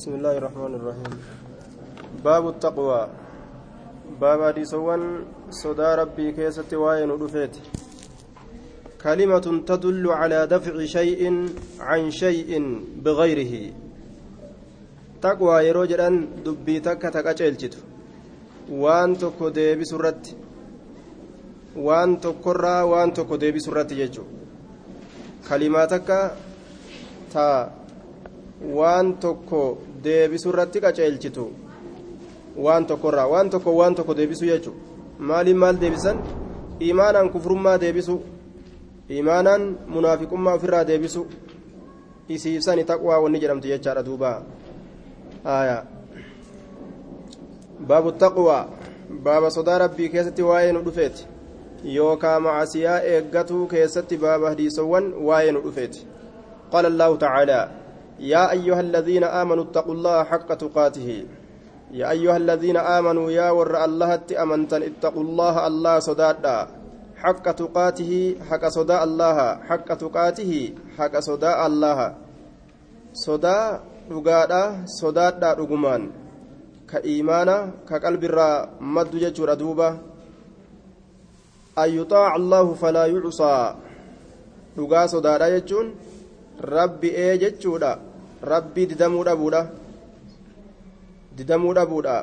بسم الله الرحمن الرحيم. باب التقوى. باب حديثوان صدى ربي كيست واين ودفيت كلمة تدل على دفع شيء عن شيء بغيره. تقوى يروجر أن دبي تكا تكا waan tokko deebisu irratti waan tokkorraa waan tokko deebisu irratti jechuudha kalimaa takka taa waan tokko deebisu irratti qaceelchitu. Waan tokkorraa waan tokko waan tokko deebisu jechuudha maaliin maal deebisan? Imaanaan kufrummaa deebisu imaanaan munaafiqummaa ofirraa deebisu isiibsani taqwaa wanni jedhamtu jechaadha duuba. Aayaa. baabu taqwaa. Baaba sodaa rabbii keessatti waa'ee nu dhufeeti. Yookaa macasiyaa eeggatuu keessatti baaba hadiisowwan waa'ee nu dhufeeti. Qaala allaahu tacaalaa aladiina aamanuu ittaquu llaha xaqa tuqaatihi yaa ayyuha aladiina aamanuu yaa warra allahatti amantan ittaquu llaha allah sodaadha xaqa tuqaatihi haqa sodaa allaha xaqa tuqaatihi haqa sodaa allaha sodaa dhugaadha sodaadha dhugumaan ka iimaana ka qalbirraa maddu jechuudha duuba an yuxaaca allaahu falaa yucsaa dhugaa sodaadha jechuun rabbi ee jechuudha rabbii didamuu dhabuudha didamuu dhabuudha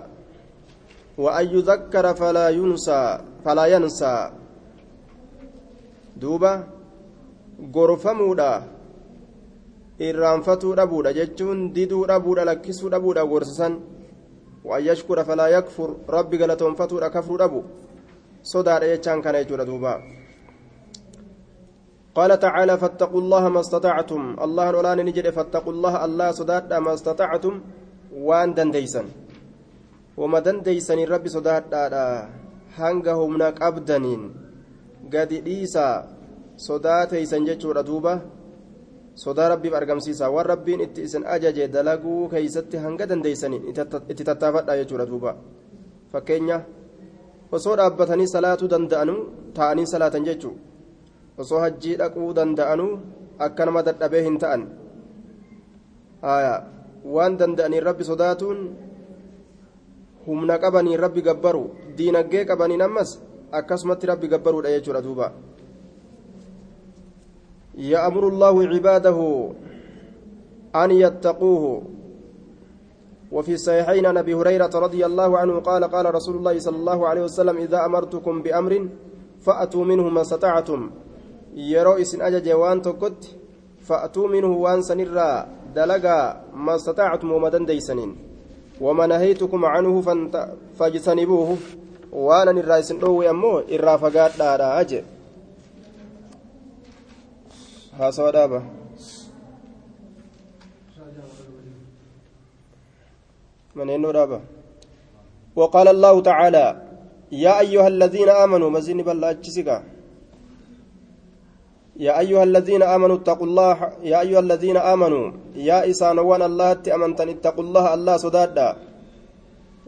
an yudakkara falaa yunsaa falaa yansaa duuba gorfamuudha irraanfatuu dhabuudha jechuun diduu dhabuudha lakkisuu dhabuudha gorsisan وأن يشكر فلا يكفر ربي قالتهم فتور كفر أبو صدى يجان كان يجور دوبا قال تعالى فاتقوا الله ما استطعتم الله الأولان نجد فاتقوا الله الله صداد ما استطعتم وان دنديسا وما دنديسا ربي صداد هنگهم نك أبدنين قد إيسا صداتيسا جيشور دوبا sodaa rabbiif argamsiisa waan rabbiin itti isin ajaje dalaguu keeysatti hanga dandeeysaniin itti tattaafadha jechuudha duuba fakkeenya osoo dhaabbatanii salaatuu danda'anu ta'anii salaatan jechuu osoo hajjii dhaquu danda'anu akka nama dadhabee hin ta'an waan danda'aniin rabbi sodaatuun humna qabaniin rabbi gabbaru diinaggee qabaniin ammas akkasumatti rabbi gabbaruudha jechuudha duuba يأمر الله عباده أن يتقوه وفي الصحيحين عن أبي هريرة رضي الله عنه قال قال رسول الله صلى الله عليه وسلم إذا أمرتكم بأمر فأتوا منه ما استطعتم يرو إسن أجج وان تكت فأتوا منه وان سنرا دلقا ما استطعتم ومدن ديسنين وما نهيتكم عنه فاجتنبوه وأنا نرا إسن أمو إرا فقات لا أجل haasawa dhaaba. منين رابا وقال الله تعالى يا أيها الذين آمنوا مزين بلا أجسكا يا أيها الذين آمنوا اتقوا الله يا أيها الذين آمنوا يا إسان وأن الله أمنتن اتقوا الله الله صدادا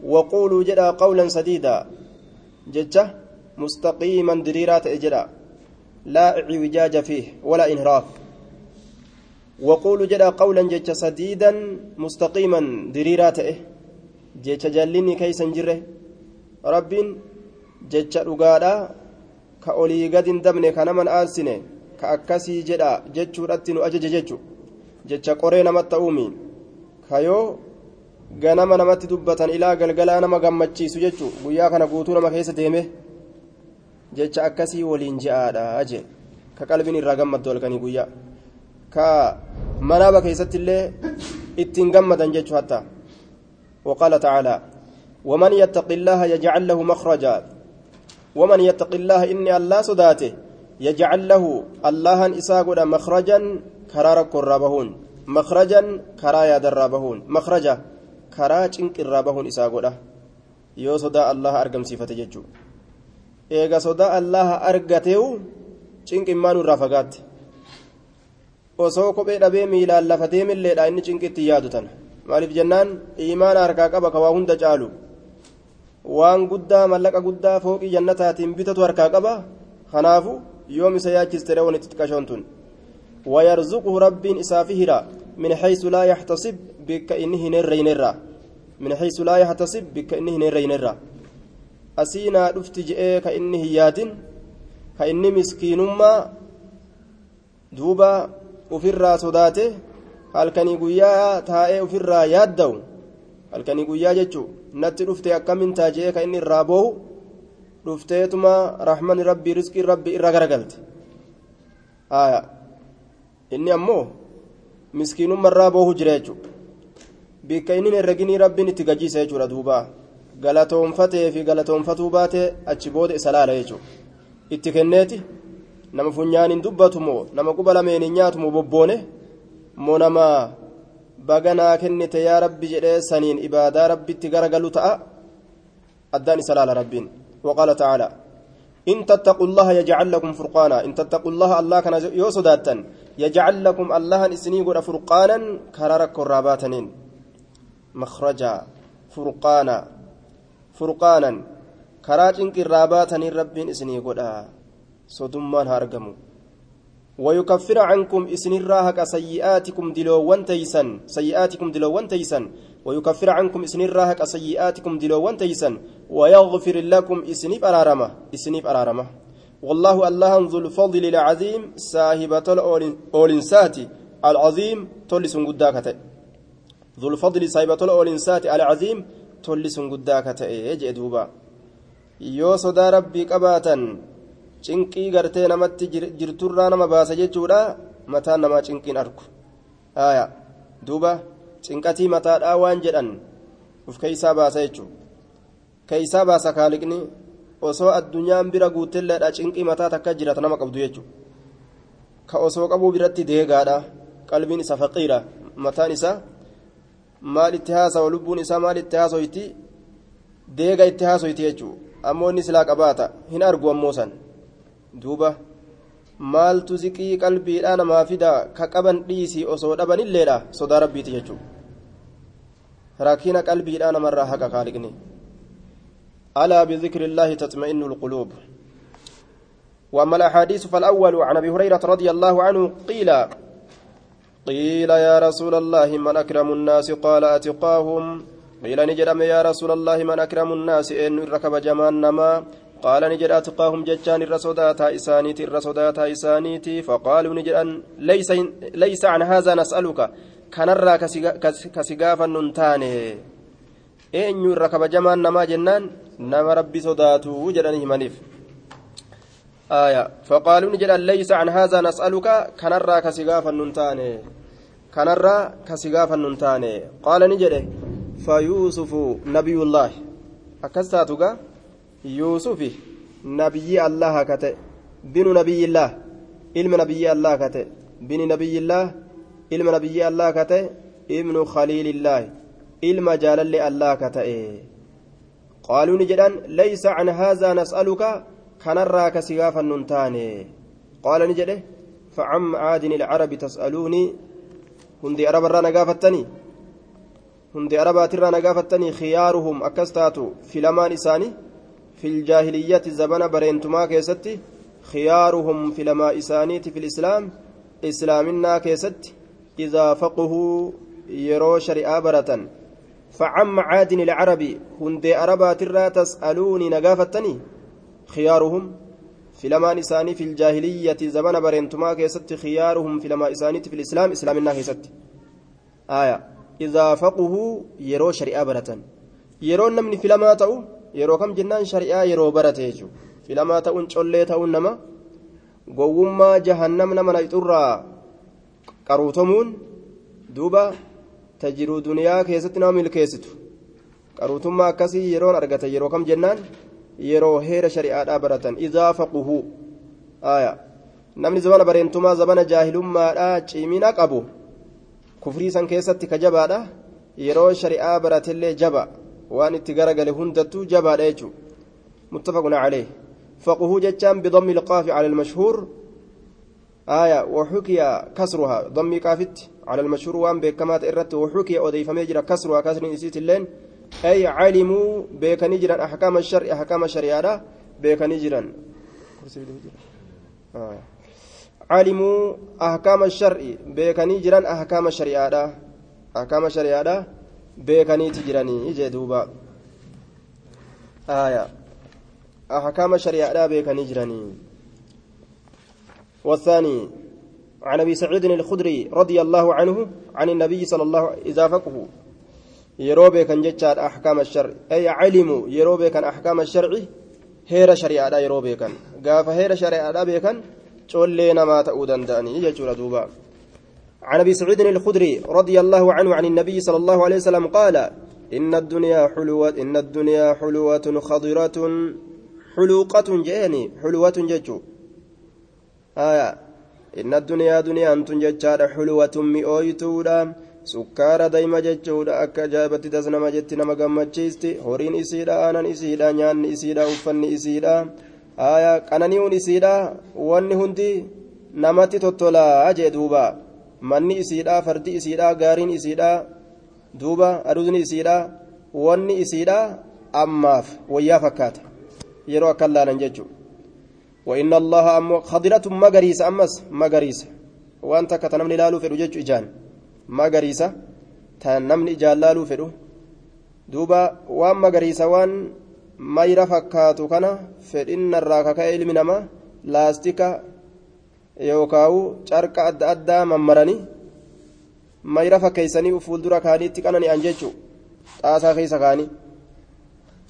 وقولوا جدا قولا سديدا. ججة مستقيما دريرات إجرا لا اعوجاج فيه ولا انحراف. وقولوا جدا قولا جج سديدا مستقيما دريراته جج جلني كيسا جره. رب جج رقادا كأولي قد دمني كنمن آلسني كأكسي جدا جج رتن أجج جج جج قرين متأومي كيو ganama namatti dubbatan ilaa galgalaa nama gammachiisu jechuun guyyaa kana guutuu nama keessa deeme jecha akkasii waliin je'aadha jee ka qalbiin irraa gammaddu halkanii guyyaa ka manaaba keessatti illee ittiin gammadan jechuu hatta وقال تعالى ومن يتق الله يجعل له مخرجا ومن يتق الله إني الله صداته يجعل له الله إساقنا مخرجا كرارك الرابهون مخرجا كرايا درابهون مخرجا كراچنك الرابهون يو صدا الله أرقم صفة ججو eega sodaa allaha argateewu cinqimmaan irraa fagaatte osoo kophee dhabee miilaan lafa deemilleedha inni cinqitti yaadu tana maaliif jennaan imaana harkaa qaba ka waa hunda caalu waan guddaa mallaqa guddaa fooqii jannataatiin bitatu harkaa qaba kanaafu reewwan itti xiqqashoon tun ويرزقه رب إسافهرا من حيث لا يحتسب haysu laa yaxtasib bikka inni hin herreynerra asii naa dhufti je'ee ka inni hin yaadin ka inni miskiinummaa duuba ufirraa sodaate halkanii guyyaa taa'ee ufirraa yaadda'u halkanii guyyaa jechuu natti dhufte akkamin taa je'ee ka inni irraa boohu dhufteetuma rahmani rabbii riskii rabbii irra garagalte inni ammoo miskiinummarraa boohu jira jechuudha. Bikka inni herreginii rabbiin itti gajiisa jechuudha duuba. Galatoonfatee fi galatoonfatuu baatee achi booda isa laala jechuudha. Itti kenneeti nama funyaaniin dubbatu moo nama quba lameeniin nyaatu moo bobboone? Moo nama baganaa kennite yaa rabbi jedhee saniin ibaadaa rabbitti garagalu ta'a? Addaan isa laala rabbiin وقال تعالى إن تتقوا الله يجعل لكم فرقانا. إن تتقوا الله الله كان يوسداتا يجعل لكم الله إسني قد فرقانا كرارك الراباتنين مخرجا فرقانا. فرقانا. كراجن الراباتنين رب إسني قد صدمان هارقمو. ويكفر عنكم إسن الراهك سيئاتكم دلوان تيسن. سيئاتكم دلوان تيسن. ويكفر عنكم إسن الراهك سيئاتكم دلوان تيسن. ويغفر لكم إسنيف أرارمة إسنيف أرارمة والله الله ذو الفضل العظيم صاحبة الأولنسات العظيم تولس قداكة ذو الفضل صاحبة الأولنسات العظيم تولس قداكة يجي دوبا yoo sodaa rabbii qabaatan cinqii gartee namatti jirturraa nama baasa jechuudha mataan namaa cinqiin argu duuba cinqatii mataadhaa waan jedhan uf keeysaa baasa jechuudha keeysaa baasa kaaliqni osoo addunyaan bira guutelleedha cinqii mataa takka jirata nama qabdu jechuudha. Ka osoo qabuu biratti deegaadha. Qalbiin isa faqiira. Mataan isaa maal itti haasawa lubbuun isaa maal itti haasoyti deega itti haasoyti jechuudha. Ammoo inni silaa qabaata. Hin argu ammoo san. Duuba. Maaltu ziqii qalbiidhaa namaa fida? Ka qaban dhiisii osoo dhabanilleedha sodaa rabbiiti jechuudha. Rakkina qalbiidhaa namarraa haqa kaaliqni alaa bidikri illaahi tatma'innu lquluub وأما الأحاديث فالأول عن أبي هريرة رضي الله عنه قيل قيل يا رسول الله من أكرم الناس؟ قال أتقاهم. قيل نجرم يا رسول الله من أكرم الناس؟ إن ركب جمان نما. قال نجر أتقاهم جتان الرسودات إسانيتي الرسودات إسانيتي فقالوا نجران ليس, ليس عن هذا نسألك. كنرى كسقافا ننتاني إن ركب جمان نما جنان نما ربي صداتو جرانه منيف آية فقالوا نجران ليس عن هذا نسألك كنرى كسقافا ننتاني كنرى كسقافا ننتاني قال نجره فيوسف نبي الله أكستاتك يوسف نبي الله كته بن نبي الله علم نبي الله كته بن نبي الله علم نبي الله كته ابن خليل الله علم جلال الله قالوا نجدان ليس عن هذا نسألك كنرى كسغافا ننتاني قال نجده فعم عادن العرب تسألوني هندي أرب الرانا قافتني hundi arabaatirraa na gaafattanii khiyaaruhum akkas taatu filamaan isaanii filjaahiliyyati zabana bareentumaa keessatti khiyaaruhum filamaa isaaniiti fil islaam islaaminaa keessatti idaa faquhuu yeroo shari'aa baratan فعم عادن العربي هندي أربات الرا تسألوني نقافتني خيارهم في لما إساني في الجاهلية زمن برنتما كيست خيارهم في لما إساني في الإسلام إسلام الناه كيست. آية. إذا فقهوا يرو شريعة برة يرو نمني في لما تأو يرو كم جنان شريعة يرو برة يجو في لما تأو نشولي تأو نما. قوما جهنم نما نيتورا قروتمون دوبا تجرو دنيا كيست نام الكيستو قروتما كسي يرون أرغتا يرو كم جنان يرو هير شريعة برة إذا فقهوا آية namni zabana bareentumaa zabana jaahilummaadha cimina qabu kufrii san keessatti ka jabaadha yeroo shari'aa baratillee jaba waan itti garagale hundattuu jabaadha jechuu muttafaqun calee فقه جتان بضم القاف على المشهور آية وحكي كسرها ضم كافت على المشهور وان بكمات إرت وحكي أضيف مجرى كسرها كسر نسيت اللين. أي علموا بك نجرا أحكام الشرع أحكام الشريعة بك نجرا آه. علموا أحكام الشرع بك نجرا أحكام الشريعة beekaniiti jiranii jee duuba aya ahkaama shari'aadha beekanii jiranii والثاني عن أبي سعيد الخدري رضي الله عنه عن النبي صلى الله عليه وسلم إذا فقه يروبي كان جتشار أحكام الشرع. أي علموا يروبي كان أحكام الشرع هير شريعة يروبي كان. قاف هير شريعة بيكن تولينا ما تؤدن داني يجور دوبا. عن أبي سعيد الخدري رضي الله عنه عن النبي صلى الله عليه وسلم قال إن الدنيا حلوة إن الدنيا حلوة خضرة حلوقة جاني حلوة ججو. آية إن الدنيا دنيا أنتم ججار حلوة مئويتودا سكارة دايما ججودا أكا جابت دزنما جت نما gammachiisti horiin isiidha aanan isiidha nyaanni isiidha uffanni isiidha aya qananii'uun isiidha wanni hundi namatti tottolaa jee duuba manni isiidha fardi isiidha gaariin isiidha duuba aduudni isiidha wanni isiidha ammaaf wayyaa fakkaata yeroo akkan laalan jechuudha وإن الله أمو خضرة مغريسة أمس مغريسة وأنت كتنمني لالو فدو جيتشو إجان مغريسة تنمني إجان لالو فدو دوبا وان مغريسة وان mayra fakkaatu kana fedhinna irraa kaka'e ilmi namaa laastika yookaawu carqa adda addaa mammaranii mayra fakkeeysanii fuuldura kaaniitti qanani'an jechuu xaasaa keeysa kaanii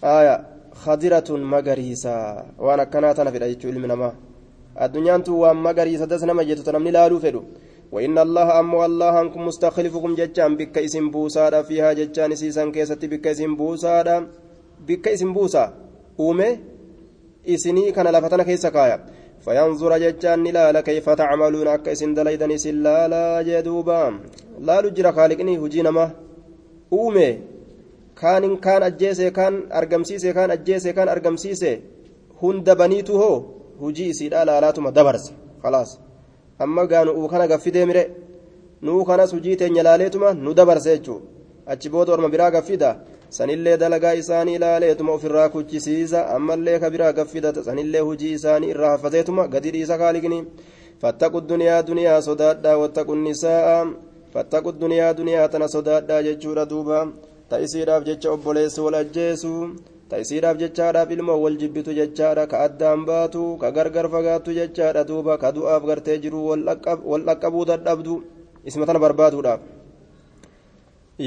aya khadiratun magariisa waan akkanaa tana fedha jechuu ilmi namaa addunyaan tun waan magariisa das nama jettu ta namni laaluu fedhu وإن الله أمو الله أنكم مستخلفكم ججان بك اسم بوسادا فيها ججان سيسان كيستي بك اسم بوسادا بك اسم بوسا. أومي؟ إسني كان لفتنا كيسا كايا. فينظر ججان لا كيف تعملون؟ أك اسم دليدن اسم لا لا جدوبا. لا لجر خالقني هجينا ما أومي؟ أجيسي كان أرقمسيسي كان أجيسي كان أرقمسيسي هند بنيته هو هجي سيدا لا لا تما دبرس خلاص amma gaa nu'uu kana gaffidee mire nu'uu kanas hujii teenya laaleetuma nu dabarse jechuu achi booda orma biraa gaffida sanillee dalagaa isaanii ilaaleetuma ofirraa kuchisiisa ammallee ka biraa gaffida sanillee hujii isaanii irraa haffateetuma gadi dhiisa kaaliqni fattaqu duniyaa duniyaa sodaadhaa wattaqu nisaa'a fattaqu duniyaa duniyaa tana sodaadhaa jechuudha duuba ta'isiidhaaf jecha obboleessi wal ajjeesu ta'isiidhaaf jechaadhaaf ilmoo wal jibbitu jechaadha ka addaan baatu ka gargar fagaattu jechaadha duuba ka du'aaf gartee jiru wal dhaqqabuu dadhabdu isma tana barbaaduudhaaf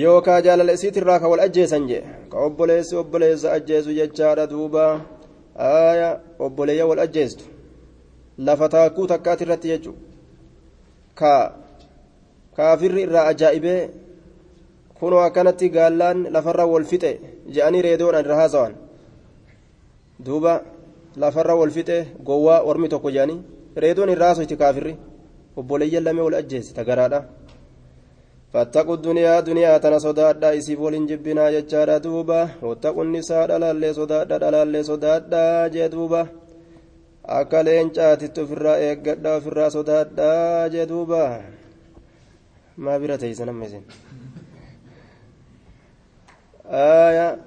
yookaa jaalala isiitirraa ka wal ajjeesan jee ka obboleessi obboleessa ajjeesu jechaadha duuba aaya obboleeyya wal ajjeestu. Lafa taakkuu takkaati irratti jechu ka kaafirri irraa ajaa'ibee kunoo akkanatti gaallaan lafarra wal fixe je'anii reedoodhaan irra haasawan duuba lafarra wal fixe gowwaa ormi tokko je'anii reedoon irra haasoyti kaafirri obboleeyyan lamee wal ajjeesse tagaraadha duniyaa duniyaa tana sodaadha isiif waliin jibbinaa jechaadha duuba wattaqu nisaa dhalaallee sodaadha dhalaallee sodaadha jee duuba akka leencaatitti ofirraa eeggadha ofirraa sodaadha jee duuba maa bira teeysa namni isin آية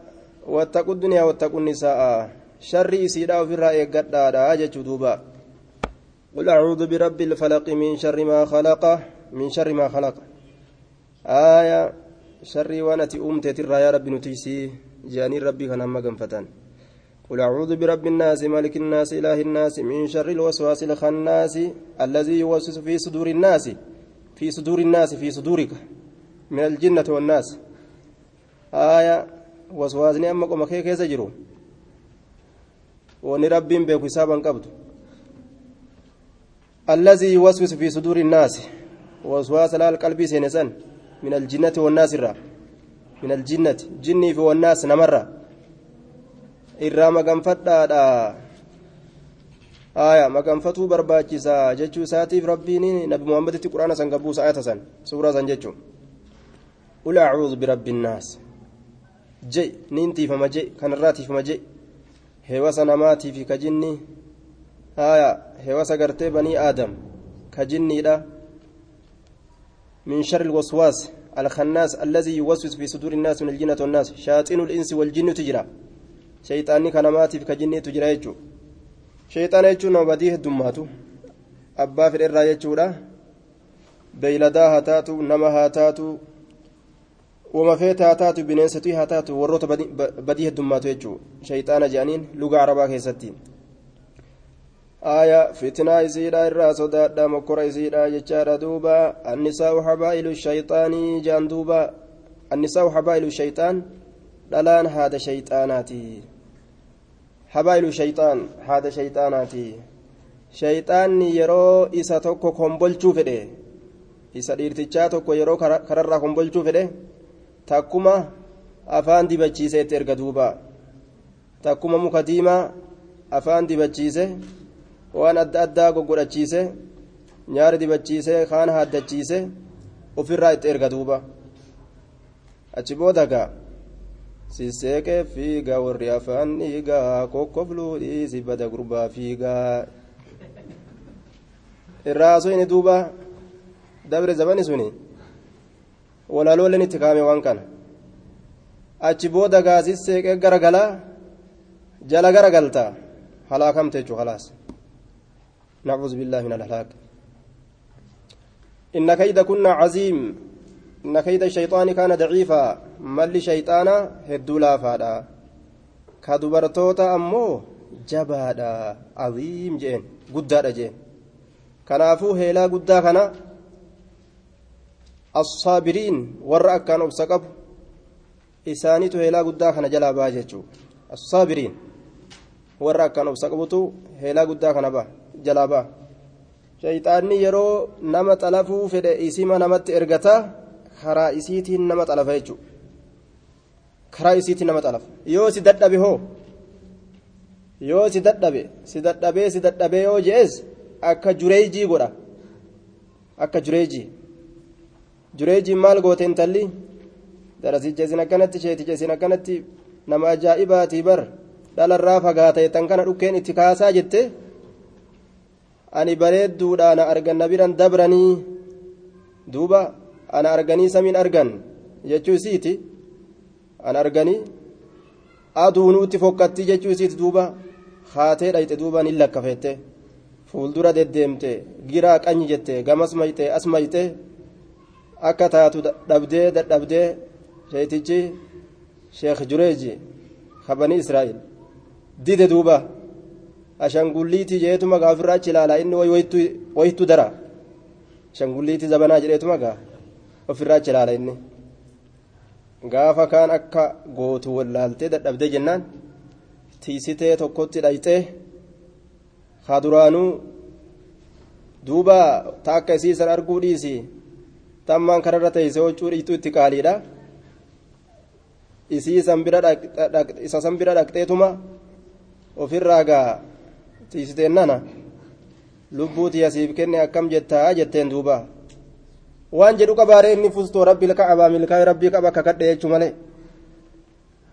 واتقوا الدنيا واتقوا النساء شر إسيدا وفي الرأي قدادا أجج دوبا قل أعوذ برب الفلق من شر ما خلق من شر ما خلق آية شر وانتي أمتي ترى يا رب نتيسي جاني ربي كان أما قنفتان قل أعوذ برب الناس ملك الناس إله الناس من شر الوسواس الخناس الذي يوسوس في صدور الناس في صدور الناس في صدورك من الجنة والناس aya waswaasni amma qoma kee keessa jiru wani rabbiin beeku hisaaban qabdu yuwaswisu fi suduuri innaasi waswaasa laal qalbii seene san min aljinnati wannaas irraa min aljinnati jinnii fi wannaas namarra irraa maganfadhaadha aya maganfatuu barbaachisaa jechuu isaatiif rabbiin nabi muhammaditti quraana san gabbuusa ayata san suuraa san jechuu قل أعوذ برب الناس je nin tiifama je kanarraa tiifama je heewasa namaatii fi ka jinni haya heewasa gartee banii aadam ka jinniidha. Min shari الوسواس الخناس الذي يوسوس في صدور الناس من الجنة والناس شياطين الإنس والجن تجرى شيطاني كنماتي في كجني تجرى يجو شيطان يجو نوبديه الدماتو أبا في الإرى يجو بيلدا هاتاتو نما هاتاتو wama feete haa taatu bineensatii haa taatu warroota badii heddummaatu jechuudha shayxaana jedhaniin luga arabaa keessatti. آية فتنة إسيرا الراس دادا مكر إسيرا جتشارا دوبا النساء حبائل الشيطان جان دوبا النساء حبائل الشيطان دلان هذا شيطاناتي حبائل الشيطان هذا شيطاناتي shayxaanni yeroo isa tokko kombolchuu fedhe isa dhiirtichaa tokko yeroo kararraa kombolchuu fedhe takkuma afaan dibachiise itti erga duuba takkuma muka diimaa afaan dibachiise waan adda addaa goggodhachiise nyaara dibachiise kaan haaddachiise ofirraa itti erga duuba achi booda gaa siseeqee fiigaa warri afaan dhiigaa kokkofluu dhiisi bada gurbaa fiigaa irraa inni duuba dabre zabani suni walaalooleen itti kaame waan kana achi booda gaasis seeqee garagalaa jala garagalta halaakamte jechuu halaas نعوذ بالله من الهلاك إن كيد كنا عظيم إن كيد الشيطان كان ضعيفا مل شيطانا هدولا فادا كدبرتوتا أمو جبادا عظيم جين قدادا جين kanaafuu heelaa guddaa kana assaabiriin warra akkaan obsa qabu isaaniitu heelaa guddaa kana jalaa ba'a jechuudha assaabiriin warra akkaan obsa qabutu heelaa guddaa kana jalaa ba'a. Shayxaanni yeroo nama xalafuu fedhe isima namatti ergata karaa isiitiin nama xalafa jechuudha karaa isiitiin nama xalafa. Yoo si dadhabe hoo? Yoo si dadhabe? Si dadhabee si dadhabee yoo je'es. akka jureejii godha. Akka jureejii jureejiin maal goote intalli darasicha isin akkanatti sheeticha isin akkanatti nama ajaa'ibaatii bar. Dhalarraa fagaata tan kana dhukkeen itti kaasaa jette. Ani bareedduudha ana argan na biran dabranii. Duuba ana arganii samiin argan. Jechuu isiiti? Ana arganii aduunuutti fokkatti jechuu isiiti duuba. Haatee dhayxe duuba ni lakkafeette. fuuldura deddeemte giraa qanyi jette gamas mayte as mayte akka taatu dhabdee dadhabdee sheetichi sheekh jureeji kabanii israa'el dide duuba ashangulliitii jeetuma gaa ofirraa achi ilaala inni wayittu dara ashangulliitii zabanaa jedheetuma gaa ofirraa achi ilaala inni gaafa kaan akka gootu wallaaltee dadhabdee jennaan tiisitee tokkotti dhayxee haa duraanuu duuba taakka isiisan arguu dhiisi tammaan kararra teeyse huccuu dhiitu itti qaaliidha bira isa san bira dhaqxeetuma ofirraa gaa tiisiteen nana lubbuuti asiif kenne akkam jettaa jetteen duuba waan jedhu qabaaree inni fustoo rabbi ka'abaa milkaa'e rabbii qaba akka kadhe jechuu malee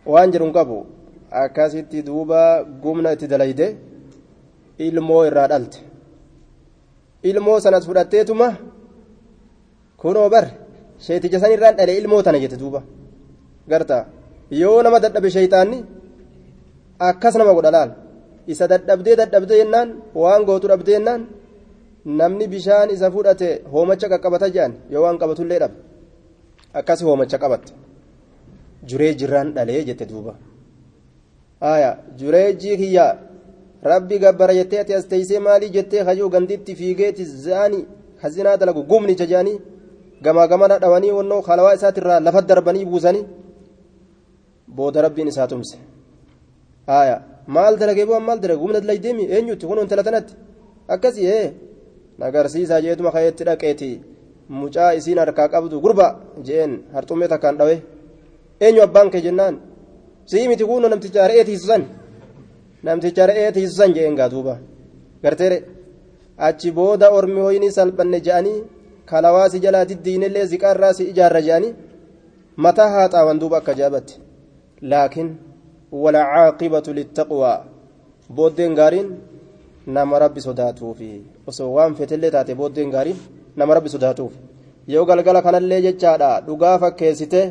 waan jedhu hin qabu akkasitti duuba gumna itti dalayde ilmoo irraa dhalte ilmoo sanas fudhatteetuma kunoo bar sheeticha san irraan dhale ilmoo tana jette duuba garta yoo nama dadhabe sheeyxaanni akkas nama godha laal isa dadhabdee dadhabdee jennaan waan gootu dhabdee jennaan namni bishaan isa fudhate hoomacha qaqqabata jedhan yoo waan qabatullee dhabe akkas hoomacha qabatte juree jirraan dhalee jette duuba aya jureejii kiyyaa rabbi gabbara jettee ati as teeysee maalii jettee hajuu ganditti fiigeeti zaani hazinaa dalagu gumni jajaanii gamaa gamana dhawanii wannoo kalawaa isaatirraa lafa darbanii buusanii booda rabbiin isaa tumse aya maal dalagee bu'an maal dalagu gumna dalay deemi eenyutti kun intala tanatti akkasii ee nagarsiisaa jeetuma kayeetti dhaqeeti mucaa isiin harkaa qabdu gurba jeen harxummee takkaan dhawe eenyu abbaan kee jennaan sii miti kuno namticha re'ee tiisusan namticha re'ee tiisusan jeen gaa duuba garteere achi booda ormi hoyni salphanne je'anii kalawaasi jalaa diddiinillee ziqaarraa si ijaarra je'anii mataa haa xaawan duuba akka jaabatti laakiin walcaaqibatu littaqwaa booddeen gaariin nama rabbi sodaatuufi osoo waan fetellee taate booddeen gaariin nama rabbi sodaatuuf yoo galgala kanallee jechaadha dhugaa fakkeessite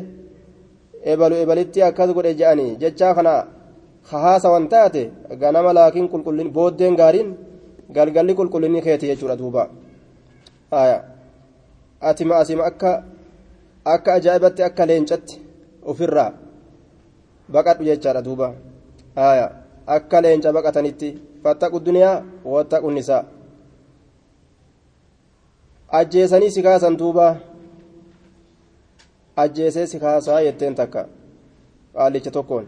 ebalu ebalitti akkas godhe je'anii jechaa kana hahaasa wan taate ganama laakiin booddeen gaariin galgalli qulqullinni keeti jechuudha duuba aya atima asima akka akka ajaa'ibatti akka leencatti ofirraa baqadhu jechaadha duuba. Aya akka leenca baqatanitti fattaqu duniyaa wattaqu nisaa ajjeesanii si kaasan duuba. Ajjeesee si kaasaa jetteen takka. Qaalicha tokkoon.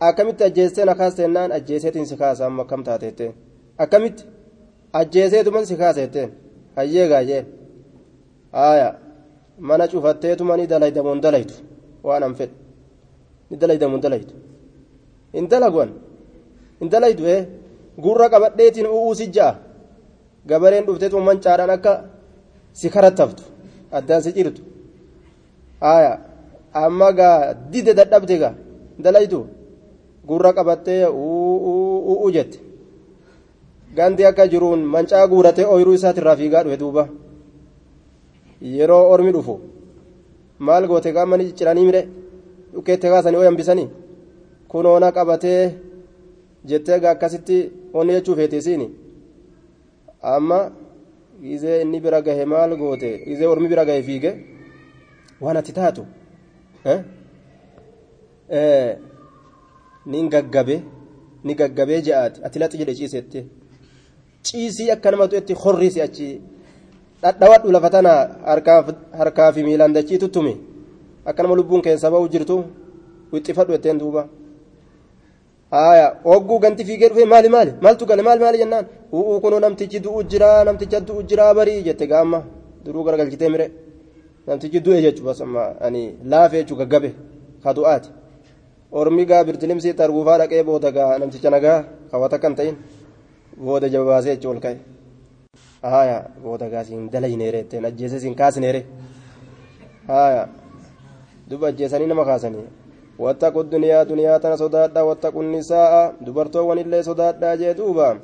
Akkamitti ajjeestee na kaastennaan ajjeeseetiin si kaasa amma akkam taateetteen akkamitti? Ajjeeseetuman si kaaseetteen hayyee gaayee aya mana cufatteetuma ni dalaydamoon dalaytu waan an fedhe. Ni dalaydamoon dalaytu hin dalaytu ee gurra qabadheetiin u'uu si ja'a. Gabareen dhufteetuma mancaadhaan akka si karattaftu addaan si cirtu. Aya amma gaa dide dadhabde gaa dalaytu gurra qabattee u'uu jette. Gandi akka jiruun mancaa guuratee ooyiruu isaatirraa fiigaa dhufe duuba yeroo ormi dhufu maal goote gaamani cicciranii mire dhukeette kaasanii oo hambisanii kunoona qabatee jettee gaa akkasitti onni jechuu feetisiini amma gizee inni bira gahe maal goote gizee ormi bira gahe fiige waan ati taatu nin gaggabe ni gaggabee je'aati ati laxi jedhe ciiseette ciisii akka nama tu'etti horriisi achi dhadhawadhu lafa tana harkaa fi miilaan dachii tuttumi akka nama lubbuun keessa ba'u jirtu wixxifadhu jetteen duuba haya hogguu ganti fiigee dhufe maali maali maaltu gale maali maali jennaan u'uu kunoo namtichi du'u jira namticha du'u jira barii jette gaamma duruu garagalchitee mire namtichi du'e jechuu basamma ani laafe jechuu gaggabe ka du'aati ormi gaa birtilimsii tarbuufaa dhaqee booda gaa namticha nagaa hawata kan ta'in booda jabaasee jechuun ol ka'e haya booda gaa siin dalayneere jetteen ajjeesee siin kaasneere haya duba ajjeesanii nama kaasanii wattaqu duniyaa duniyaa tana sodaadha wattaqu nisaa'a dubartoowwan illee sodaadha jee duuba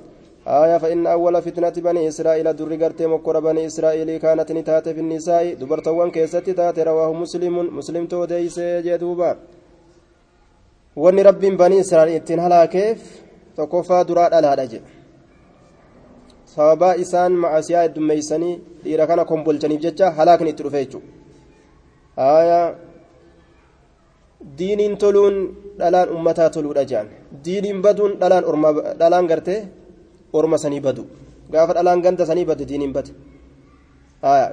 آية فإن أول فتنة بني إسرائيل در قرتي مكر بني إسرائيل كانت نتات في النساء دبرتوان كيست تات رواه مسلم مسلم توديس جدوبا wanni rabbiin banii israa'el ittiin halaakeef tokkoffaa duraa dhalaadha jedhe sababaa isaan macasiyaa heddummeeysanii dhiira kana kombolchaniif jecha halaakni itti dhufe jechuudha diiniin toluun dhalaan ummataa toluudha jedhan diiniin baduun dhalaan dhalaan gartee orma sanii badu gaafa dhalaan ganda sanii bade diiniin bade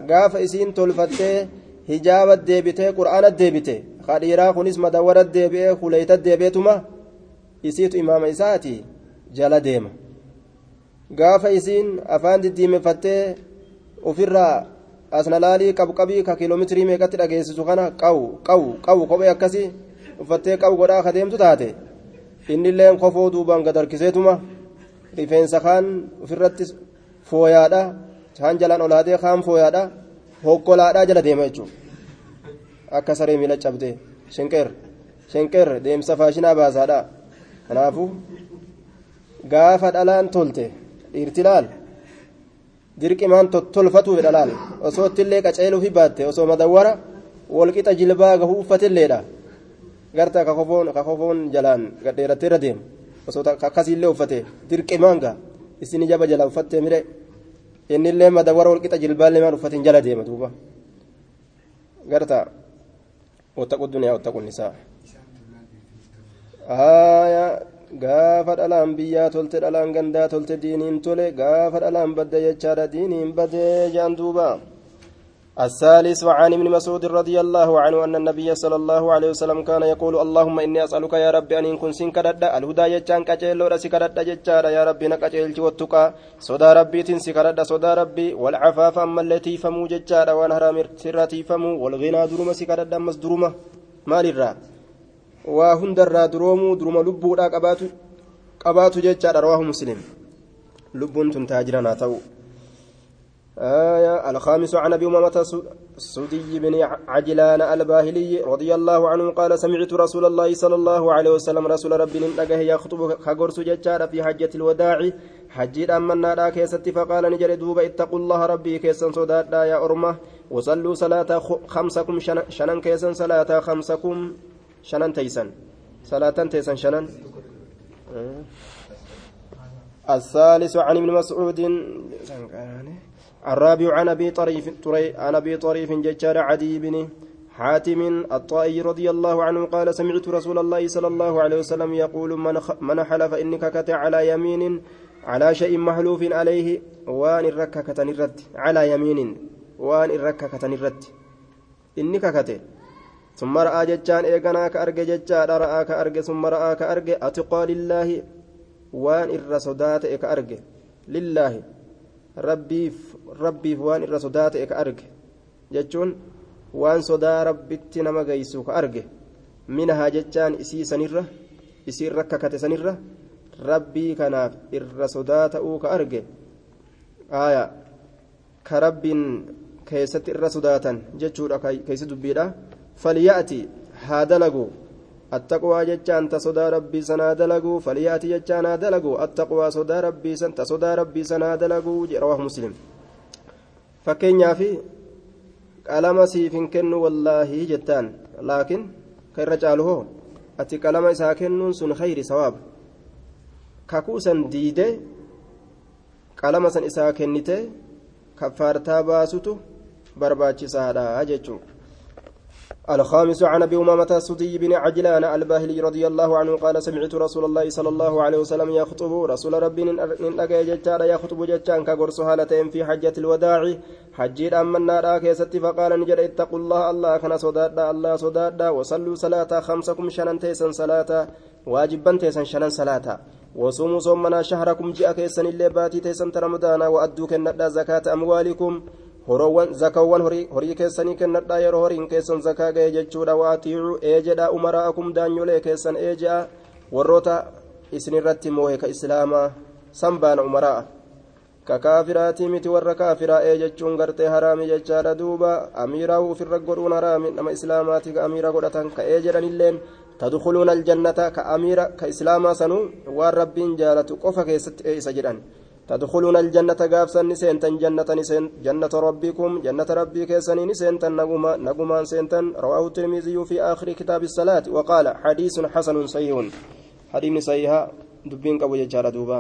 gaafa isiin tolfattee hijaaba deebitee qura'aana deebite kadhiiraa kunis madawwara deebi'ee kuleeyta deebi'eetuma isiitu imaama isaati jala deema gaafa isiin afaan diddiimeeffattee ofirraa asnalaalii qabqabii ka kiiloomeetirii meeqatti dhageessisu kana qawu qawu qawu kophee akkasii uffattee qawu godhaa ka deemtu taate innilleen kofoo duubaan gad harkiseetuma rifeensa kaan ofirratti fooyaadha kaan jalaan olaadee kaan fooyaadha hokkolaadhaa jala deema jechuudha akka saree miila cabdee shenqeer shenqeer deemsa faashinaa baasaadha kanaafuu gaafa dhalaan tolte dhiirti laal dirqimaan tolfatuuf dhalaan osoo ittillee qaceeluu fi baatte osoo madawwara walqixa jilbaa gahuu uffatilleedha garta ka kofoon jalaan gadheerattee irra deemu osoo akkasiillee uffate dirqimaan gaa isin jaba jala uffattee mire innillee madawwara walqixa jilbaallee maan uffatiin jala deema duuba garta wattaqu duniyaa wattaqu nisaa gaafa dhalaan biyyaa tolte dhalaan gandaa tolte diiniin tole gaafa dhalaan badde jechaadha diiniin badee jaan duuba. الثالث وعن ابن مسعود رضي الله عنه أن النبي صلى الله عليه وسلم كان يقول اللهم إني أسألك يا ربي أن كن سن كدد الهدى يجان كجيل لورا سكدد ججار يا ربي نكجيل والتقى صدى ربي تنسي كدد صدى ربي والعفاف أما التي فمو ججار وانهرا مرترتي فمو والغنى درما سكدد أمس درما مال الرا وهند الرا درومو درما لبو قباتو قباتو ججار رواه مسلم لبون تنتاجرنا تو آية الخامس عن أبي أمامة السدي بن عجلان الباهلي رضي الله عنه قال سمعت رسول الله صلى الله عليه وسلم رسول ربي نجاه يخطب خغرس ججار في حجة الوداع حجي أمنا لا كيست فقال نجر دوب اتقوا الله ربي كيسا صداد يا أرمة وصلوا صلاة خمسكم شنن كيسا صلاة خمسكم شنن تيسن؟ صلاة تيسن شنن الثالث عن ابن مسعود. الرابع عن أبي طريف عن أبي طريف ججار عدي بن حاتم الطائي رضي الله عنه قال سمعت رسول الله صلى الله عليه وسلم يقول من, حلف إنك كت على يمين على شيء محلوف عليه وان الرككة الرد على يمين وان الرككة الرد إنك كت. summa ra'aa jechaan eeganaa ka arge jechaadha ra'aa ka arge summa ra'aa ka arge atiqaa lillaahi waan irra sodaa ta'e e ka arge. Lillaahi rabbiif waan irra sodaa ta'e e ka arge. Jechuun waan sodaa rabbitti nama geessu ka arge. Minahaa jechaan isii sanirra isiin rakkakate sanirra rabbii kanaaf irra sodaa ta'uu ka arge. Aayaa ka rabbiin keessatti irra sodaatan jechuudha keessa dubbiidha. فليأتي هادلقوا التقوى جتان تصدى ربي سنا دلقوا فليأتي جتان هادلقوا التقوى صدى ربي سن تصدى ربي سنا دلقوا رواه مسلم فكين في قلم سيف كن والله جتان لكن كالرجال هو أتي قلم ساكن سن خير صواب كاكوسا ديده قلم سن إساكنته كفارتا باسوتو barbaachisaadha jechuudha الخامس عن أبي أمامة السدي بن عجلان الباهلي رضي الله عنه قال سمعت رسول الله صلى الله عليه وسلم يخطب رسول ربي ننقى ججار يخطب ججان كغرس هالتين في حجة الوداع. حجير أمنا را كيست فقال نجر اتقوا الله الله كان صدادا الله صدادا. وصلوا صلاة خمسكم شنن تيسن صلاة واجبا تيسن شنن صلاة. وصوموا صومنا شهركم جاء كيسن اللي باتي تيسن رمضان وأدوا كندا زكاة أموالكم. Horoowwan zakaawwan horii keessanii kennadhaa yeroo horiin keessan zakaa ga'e jechuudha waatiicuu eejedha umaraakum daanyolee keessan eeje'a warroota isinirratti moohe ka islaamaa san baana umaraa ka kaafiraatii miti warra kaafiraa ee jechuun gartee haraami jechaadha duuba amiiraa ufirra godhuun haraami nama islaamaati ka amiira godhatan ka ee jedhanilleen tadkhuluuna aljannata ka amiira ka islaamaa sanuu waan rabbiin jaalatu qofa keessatti ee isa jedhan تدخلون الجنة قافسا نسينتا جنة نسين جنة ربكم جنة ربي كيسني نسينتا نقما نقما سينتا رواه الترمذي في آخر كتاب الصلاة وقال حديث حسن صحيح. حديث صحيح دبين قبو ججارة دوبا.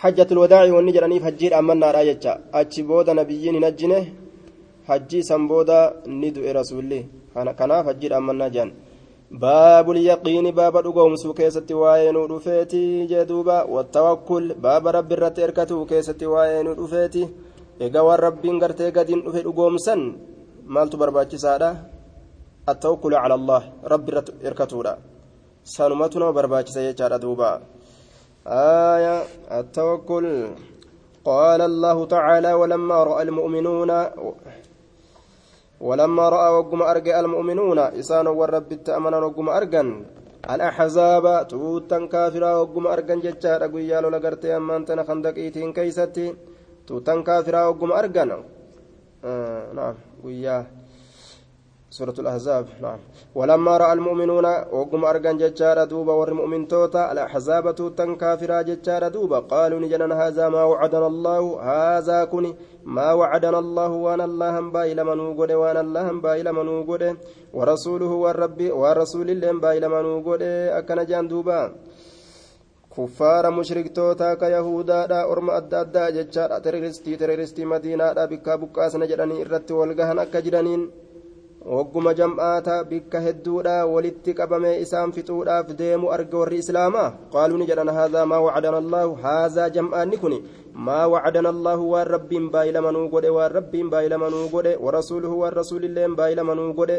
حجة الوداع والنجرانيف حجير أمنا رايجا أتشبودا نبيين نجنه حجي سنبودا ندو رسولي كناف حجير أمنا جان باب اليقين باب waa'ee nu dhufeeti jedhuuba wattawakkul baaba rabbi irratti erkatuu keessatti waa'ee nu dhufeeti egaa waan rabbiin gartee gadiin dhufe dhugoomsan maaltu barbaachisaadha attawakkulu cala allah rabbi irratti erkatuudha sanumatu nama barbaachisa jechaadha duuba آية التوكل قال الله تعالى ولما رأى المؤمنون ولما رأى وقم أرجع المؤمنون إسان والرب التأمنا وقم أرجن. الأحزاب توتا كافرا وقم أرجن جتشار قيال لقرتي أما أنت خندق إيتين كيستي. توتا كافرا وقم أرجن. آه نعم قياه سورة الأحزاب نعم. ولما رأى المؤمنون وقم أرجان ججار دوبا والمؤمن توتا الأحزاب توتا كافرا ججار دوبا قالوا نجنا هذا ما وعدنا الله هذا كني ما وعدنا الله وأنا الله بايل منو قد وأنا الله بايل منو قد ورسوله والرب ورسول الله بايل منو قد أكن جان دوبا. kuffaara mushriktoota ka yahudaadha orma adda addaa jechaadha teroristii teroristii madiinaadha bikkaa buqqaasna jedhanii irratti walgahan akka jiraniin wagguma jam'aata bikka hedduudha walitti qabamee isaan fixuudhaaf deemu arga warri islaamaa qaaluu ni jedhan haadhaa maa wacdana allaahu haadhaa jam'aanni kun maa wacdana allaahu waan rabbiin baayilamanuu godhe waan rabbiin baayilamanuu godhe warasuuluhu waan rasuulilleen baayilamanuu godhe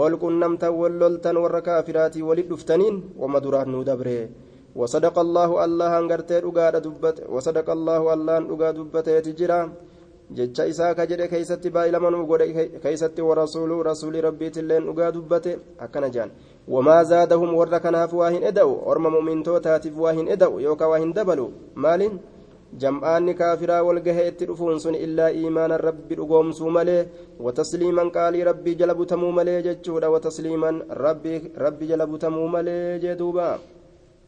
walqunnamtan walloltan warra kaafiraatii walit dhuftaniin wama duraan nuu dabre وصدق الله الله انغرتي دغا دبت وصدق الله الله دغا دبته تجرا jecha isaa ka jedhe keeysatti baay'ilamanuu godhe keeysatti warasuulu rasuuli rabbiitilleen dhugaa dubbate akkana jaan wamaa zaadahum warra kanaaf waa hin eda'u orma mu'mintootaatiif waa hin eda'u yookaan waa hin dabalu maaliin jam'aanni kaafiraa walgahee itti dhufuun sun illaa iimaana rabbi dhugoomsuu malee watasliiman qaalii rabbii jala butamuu malee jechuudha watasliiman rabbi jala butamuu malee jee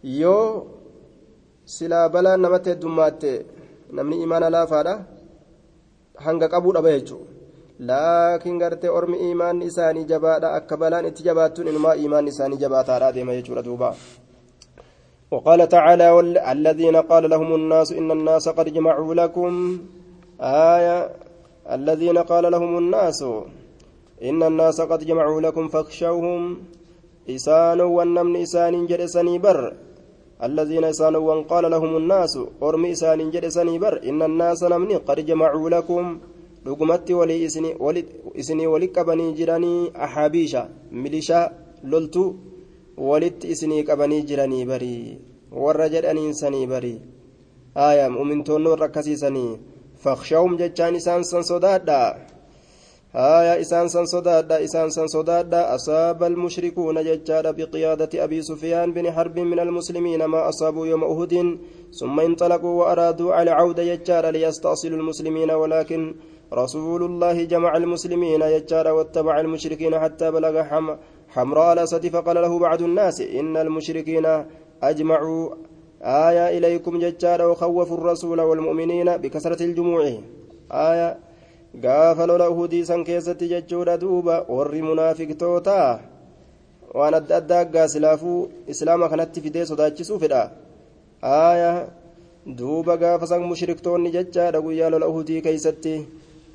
yoo silaa balaan namatti heddumaatte namni iimaana laafaadha hanga qabuu dhaba jechuudha laakiin gartee ormi imaanni isaanii jabaadha akka balaan itti jabaattuun inumaa imaanni isaanii jabaataadha deema jechuudha duuba وقال تعالى الذين قال لهم الناس إن الناس قد جمعوا لكم آية الذين قال لهم الناس إن الناس قد جمعوا لكم فاخشوهم إسان والنمن إسان جرسني بر الذين إسان قال لهم الناس أرمي إسان جرسني بر إن الناس نمني قد جمعوا لكم dhugumatti walii isinii wali qabanii jiranii ahaabiisha milishaa loltuu walitti isinii qabanii jiranii barii warra jedhaniinsanii barii aayaa mu'mintoonni warra akkasiisanii fakhshawum jechaan isaan san sodaadha آية إسان سن صدادا إسان سن صدادا أصاب المشركون ججار بقيادة أبي سفيان بن حرب من المسلمين ما أصابوا يوم أهد ثم انطلقوا وأرادوا على عودة ججار ليستأصلوا المسلمين ولكن رسول الله جمع المسلمين يجار واتبع المشركين حتى بلغ حم حمراء الأسد فقال له بعض الناس إن المشركين أجمعوا آية إليكم ججار وخوفوا الرسول والمؤمنين بكثرة الجموع آية gaafa lola uhudii san keessatti jechuudha duuba warri munaafiqtootaa waan adda aggaa silaafuu islaama kanatti fidee sodaachisuu fedha. Aaya duuba gaafa san mushriktoonni jechaadha guyyaa lola uhudii keeysatti.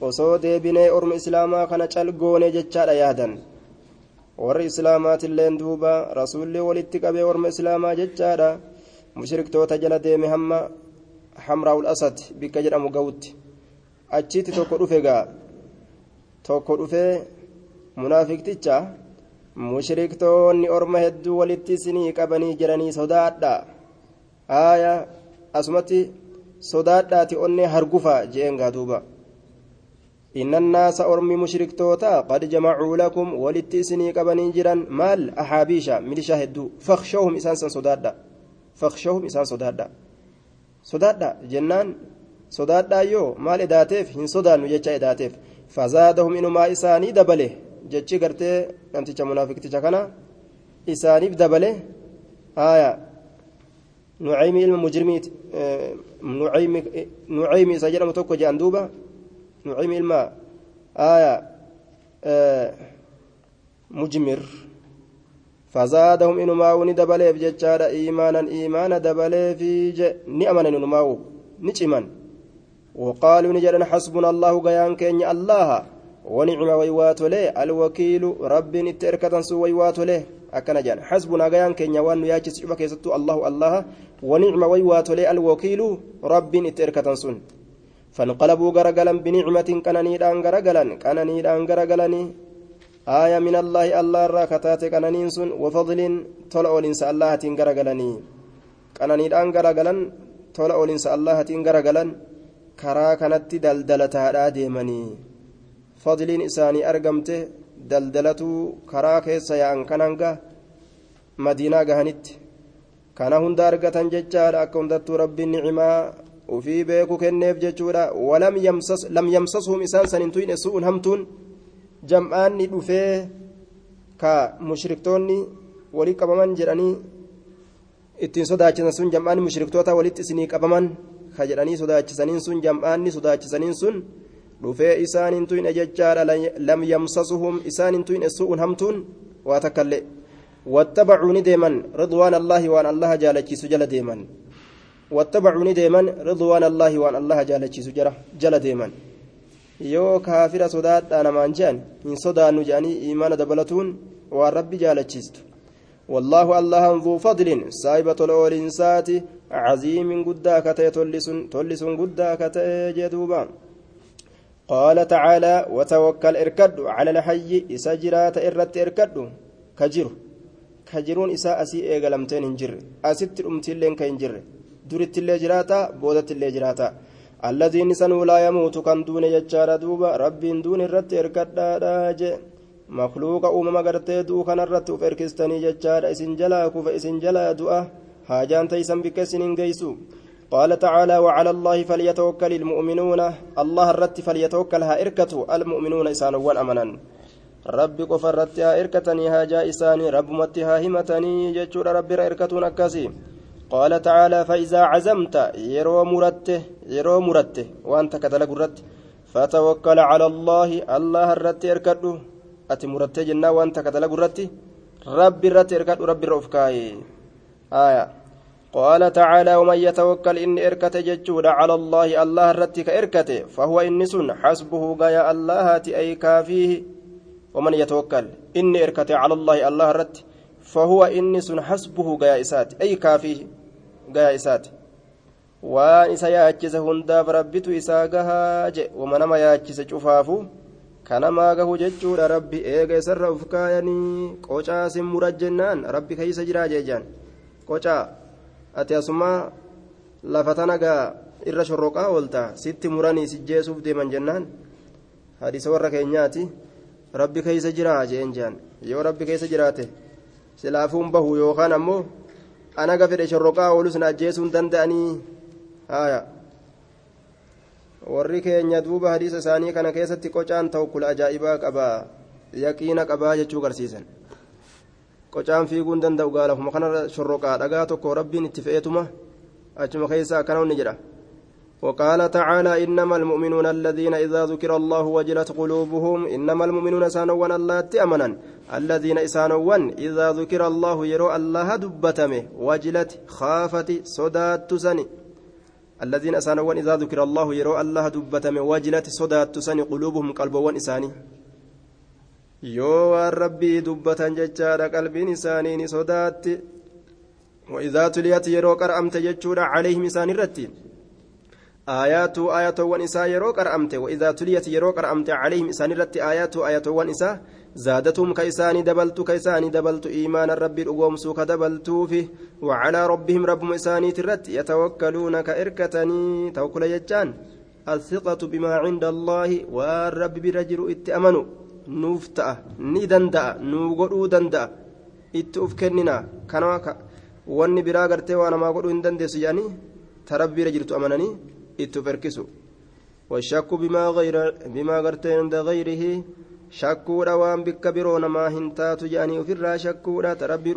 Osoo deebinee orma islaamaa kana calgoone jechaadha yaadan. Warri islaamaatilleen duuba rasuulli walitti qabee orma islaamaa jechaadha. Mushriktoota jala deeme hamma hamraa'ul asad bikka jedhamu ga'utti achitti tokko dhufe gaa tokko dhufee munaafiqticha mushriktoonni orma hedduu walitti isinii qabanii jiranii sodaadha aaya asumatti sodaadhaati onnee hargufa jeen gaa duuba إن الناس أرمي مشركتوتا قد جمعوا لكم ولتسني قبني جرا مال أحابيشا من شاهدوا فاخشوهم إسان صدادا فاخشوهم إسان صدادا صدادا جنان صدادا يو مال إداتيف هن صدان جتشا إداتيف فزادهم إنما إساني دبله جتشي قرتي نمتشا منافق تشكنا إساني دبله آية نعيمي المجرمي نعيمي نعيمي سجل متوكو جاندوبا نعيم الماء آية آه مجمر فزادهم إنما وندبلي بججار إيمانا إيمانا دبلي في ج... نعمنا إنما نعمان وقالوا نجرن حسبنا الله غيان كين الله. ونعم ويوات له الوكيل رب نتركة سو ويوات له أكن جان. حسبنا غيان كين وأن ياجس شبك الله الله. ونعم ويوات له الوكيل رب نتركة سن. فانقلبوا غرغلا بنعمة. كنانيدان غرغلا كنانيدان غرغلني آية من الله. الله راكتات كنانين سن. وفضل طلع لنس الله تين غرغلني كنانيدان غرغلا طلع لنس الله غرغلا كرا كانت دلدلتها ديمني فضل إساني أرقمته دلدلته كرا كيسا يان كنانغا مدينة غهنت كان هند أرقة ججار أكون ربي النعمة ufii beeku kenneef jechuudha walam lam yamsashum isaan san hin su'un hamtuun jam'aanni dhufee ka mushriktoonni walii qabaman jedhanii ittiin sodaachisan sun jam'aanni mushriktoota walitti isinii qabaman ka jedhanii sodaachisaniin sun jam'aanni sodaachisaniin sun dhufee isaan hin tuyne jechaadha lam yamsasuhum isaan hin su'un hamtuun waa takkallee ni deeman ridwaan allaahi waan allaha jaalachiisu jala deeman واتبعوا نديما رضوان الله وان الله جل جرى جل ديما yoo kaafira sodaadhaa namaan jean hin sodaannu jeanii iimaana dabalatuun waan rabbi jaalachiistu والله الله ذو فضل سايبة الأولينسات عظيم قدا كتئ تلسن تلسن قدا كتئ جدوبا قال تعالى وتوكل اركد على الحي إسجرات إرت اركد كجر كجرون إساء أسي إيغلمتين انجر أسيت الأمتين كينجر durittillee jiraata boodattillee jiraata alladiin sanuu laa yamuutu kan duune jechaadha duuba rabbiin duun irratti erkadhaadha je makluuqa uumama gartee du'u kanarratti uf erkistanii jechaadha isin jalaa kufa isin jalaa du'a haajaan taysan bikke isinin قال تعالى وعلى الله فليتوكل المؤمنون. الله الرت فليتوكل ها المؤمنون إسان أمنا. ربي قفرت ها إركتني ها جائساني رب متها همتني. جتشور ربي إركتون أكاسي. قال تعالى فإذا عزمت يرو مرته يرو مرته وأنت كتلك الرت فتوكل على الله. الله الرت يركده أتي مرته وأنت كتلك الرت ربي الرت يركد ربي الرفكاي آية قال تعالى ومن يتوكل إني إركت ججود على الله الله رتك إركت فهو إنس حسبه غايا الله أي كافيه ومن يتوكل إني إركت على الله الله رت فهو إنس حسبه غايا إسات أي كافيه غايا إسات waan isa yaachise hundaaf rabbitu isaa gahaa je wama nama yaachise cufaafu kanamaa gahu jechuudha rabbi eega isarra uf kaayanii qocaa sin murat jennaan rabbi keeysa jiraa jeejaan qocaa ati asumaa lafa tanagaa irra shorroqaa oolta sitti muranii sijjeesuuf deeman jennaan hadiisa warra keenyaati rabbi keeysa jiraa jeen jaan yoo rabbi keessa jiraate silaafuun bahu yookaan ammoo anaga fedhe shorroqaa oolus na ajjeesuun danda'anii haya warri keenya duuba hadiisa isaanii kana keessatti qocaan tawakkula ajaa'ibaa qabaa yaqiina qabaa jechuu garsiisan qocaan fiiguun danda'u gaalafuma kanarra shorroqaa dhagaa tokko rabbiin itti fe'eetuma achuma keessa akkana inni jedha. وقال تعالى إنما المؤمنون الذين إذا ذكر الله وجلت قلوبهم إنما المؤمنون سانوان الله تأمنا. الذين إسانوان إذا ذكر الله يرو الله دبتمه وجلت خافت صدات تسني الذين أسانوان إذا ذكر الله يرو الله دبتمه وجلت صدات تسني قلوبهم قلبوان إساني. Yoo waan rabbii dubbatan jechaadha qalbiin isaanii ni sodaatti وإذا تليت يرو قرأمت جتشورا عليهم إسان الرتين آيات آيات ونساء يرو قرأمت وإذا تليت يرو قرأمت عليهم إسان الرت آيات آيات ونساء زادتهم كيساني دبلت كيساني دبلت إيمان الرب الأقوم سوك دبلت فيه وعلى ربهم رب إساني ترت يتوكلون كإركتني توكل يجان الثقة بما عند الله والرب برجل اتأمنوا nuuf ta'a ni danda'a nuu godhuu danda'a itti uf kennina kana wanni biraa gartee waa namaa godhuu hin dandeessu jedhanii tarabbiira jirtu amananii itti uf erkisu والشك بما غير بما غرت عند غيره شكودا وان بك برو نما هنتات جاني وفي الرا شكودا تربي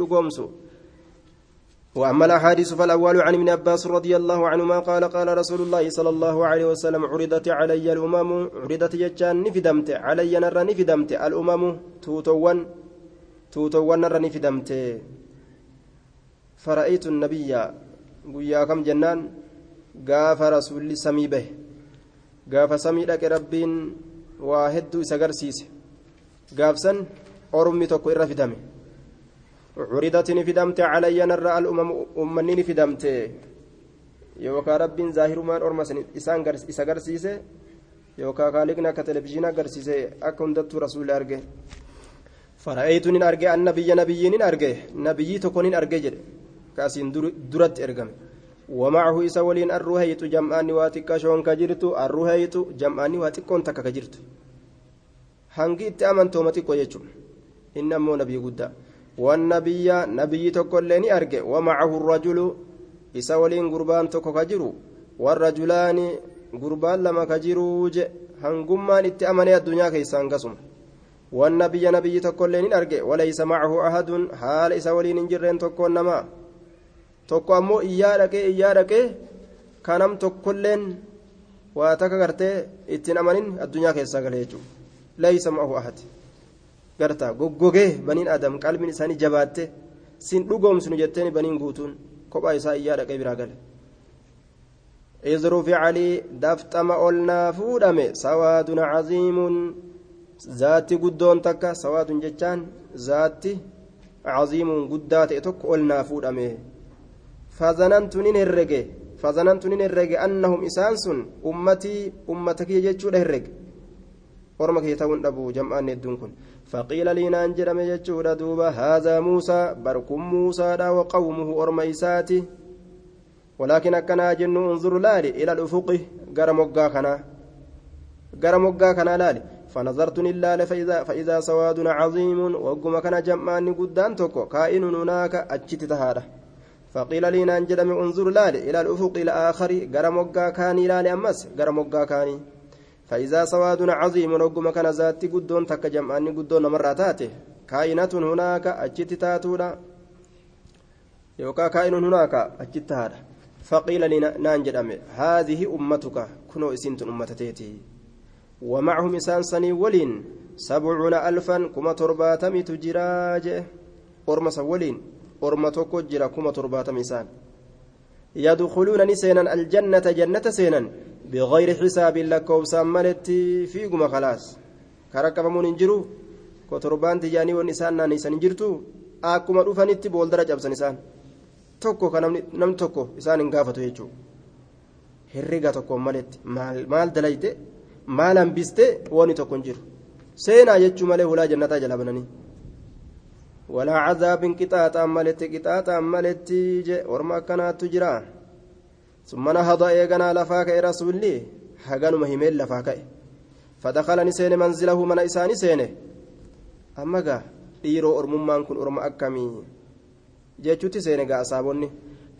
وأما الأحاديث فالأول عن ابن عباس رضي الله عنهما قال قال رسول الله صلى الله عليه وسلم عرضت علي الأمم عرضت يجان نفدمت علي نرى نفدمت الأمم توتوان توتوان نرى نفدمت. فرأيت النبي قيا جنان؟ قاف رسول سمي به قاف سمي لك ربين واحد سقرسيس قاف سن أرمي تكو إرفدمه عرضت نفدمت علي نرى الأمم أمني نفدمت yookaan rabbiin zaahirumaan orma isaan isa garsiise yookaan kaaliqni akka televizyiinaa garsiise akka hundattuu rasuulli arge fara'eetu nin arge annabiyya nabiyyi nin arge nabiyyii tokko nin arge jedhe kaasiin duratti ergame wamacahu isa waliin arruheeytu jam'aanni waa xiqqashoon ka jirtu arruheeytu jam'aanni waa xiqqoon takka ka jirtu hangi itti amantooma xiqqoo jechuudha inni ammoo nabii guddaa والنبي نبي تقول أرجع ومعه الرجل إسا ولين قربان تكو كجرو والرجلان قربان لما كجرو هنقمان اتأمني الدنيا كيسان قسم والنبي نبي تقول أرجع وليس معه أحد حال إسا ولين جرين تكو نما تكو أمو إيارك إيارك كانم تقولين واتك غرتي اتنأمنين الدنيا كيسان ليس معه أحد garta goggogee baniin adam qalbiin isaanii jabaatte sin dhugoomsinu jetteen baniin guutuun kophaa isaa iyyaa dhaqee biraa gale. Izrufi calii daftama olnaa fuudhame sawaadun caziimun. Zaatti guddoon takka sawaadun jechaan zaatti caziimun guddaa ta'e tokko olnaa fuudhame. Fazanantu nin herrege fazanantu nin herrege annahum isaan sun ummatii ummata kiyya jechuudha herrege. Orma kiyya ta'uun dhabu jam'aan hedduun kun فقيل لي نانجر مجتشور دوبا هذا موسى بركم موسى دا وقومه أرميساتي. ولكن أكنا جن انظر لالي إلى الأفق قرمقا كنا قرمقا كنا لالي. فنظرت لله فإذا, فإذا سواد عظيم وقم كان جمعان قدان توكو كائن هناك أجت تهاده فقيل لي نانجر انظر لالي إلى الأفق الآخر قرمقا كاني لالي أمس قرمقا كاني. فإذا سواد عظيم رقم كان ذاتي قدون تك جمعاني قدون مراتاته كائنة هناك أجت تاتولا. يوكا كائن هناك أجت هذا فقيل لي نانجد هذه أمتك. كنوا إسنت أمتتيتي ومعهم إسان سني ولين سبعون ألفا كما ترباتمي تجراج أرمس ولين أرمتك جرا كما ترباتمي إسان يدخلون نسينا الجنة جنة سينا. بغير حساب لكوبسا ملتي فيكم خلاص كركبمون انجروا كتربان تجاني ونسان نانيسان انجرتو akkuma dhufanitti booldara cabsan isaan tokko ka namni tokko isaan hin gaafatu jechuudha herrega tokkoon maletti maal dalayte maal hambiste wani tokko hin jiru seenaa jechuu malee hulaa jannataa jala bananii walaa cazaabin qixaaxaan maletti qixaaxaan maletti je orma akkanaattu jira hada eeganaa lafaa ka'e rasuulli haganuma himeen lafaa ka'e fadakala ni seene manzilahu mana isaani seene amma gaa dhiiroo ormummaan kun orma akkamii jechuutti seene gaa asaabonni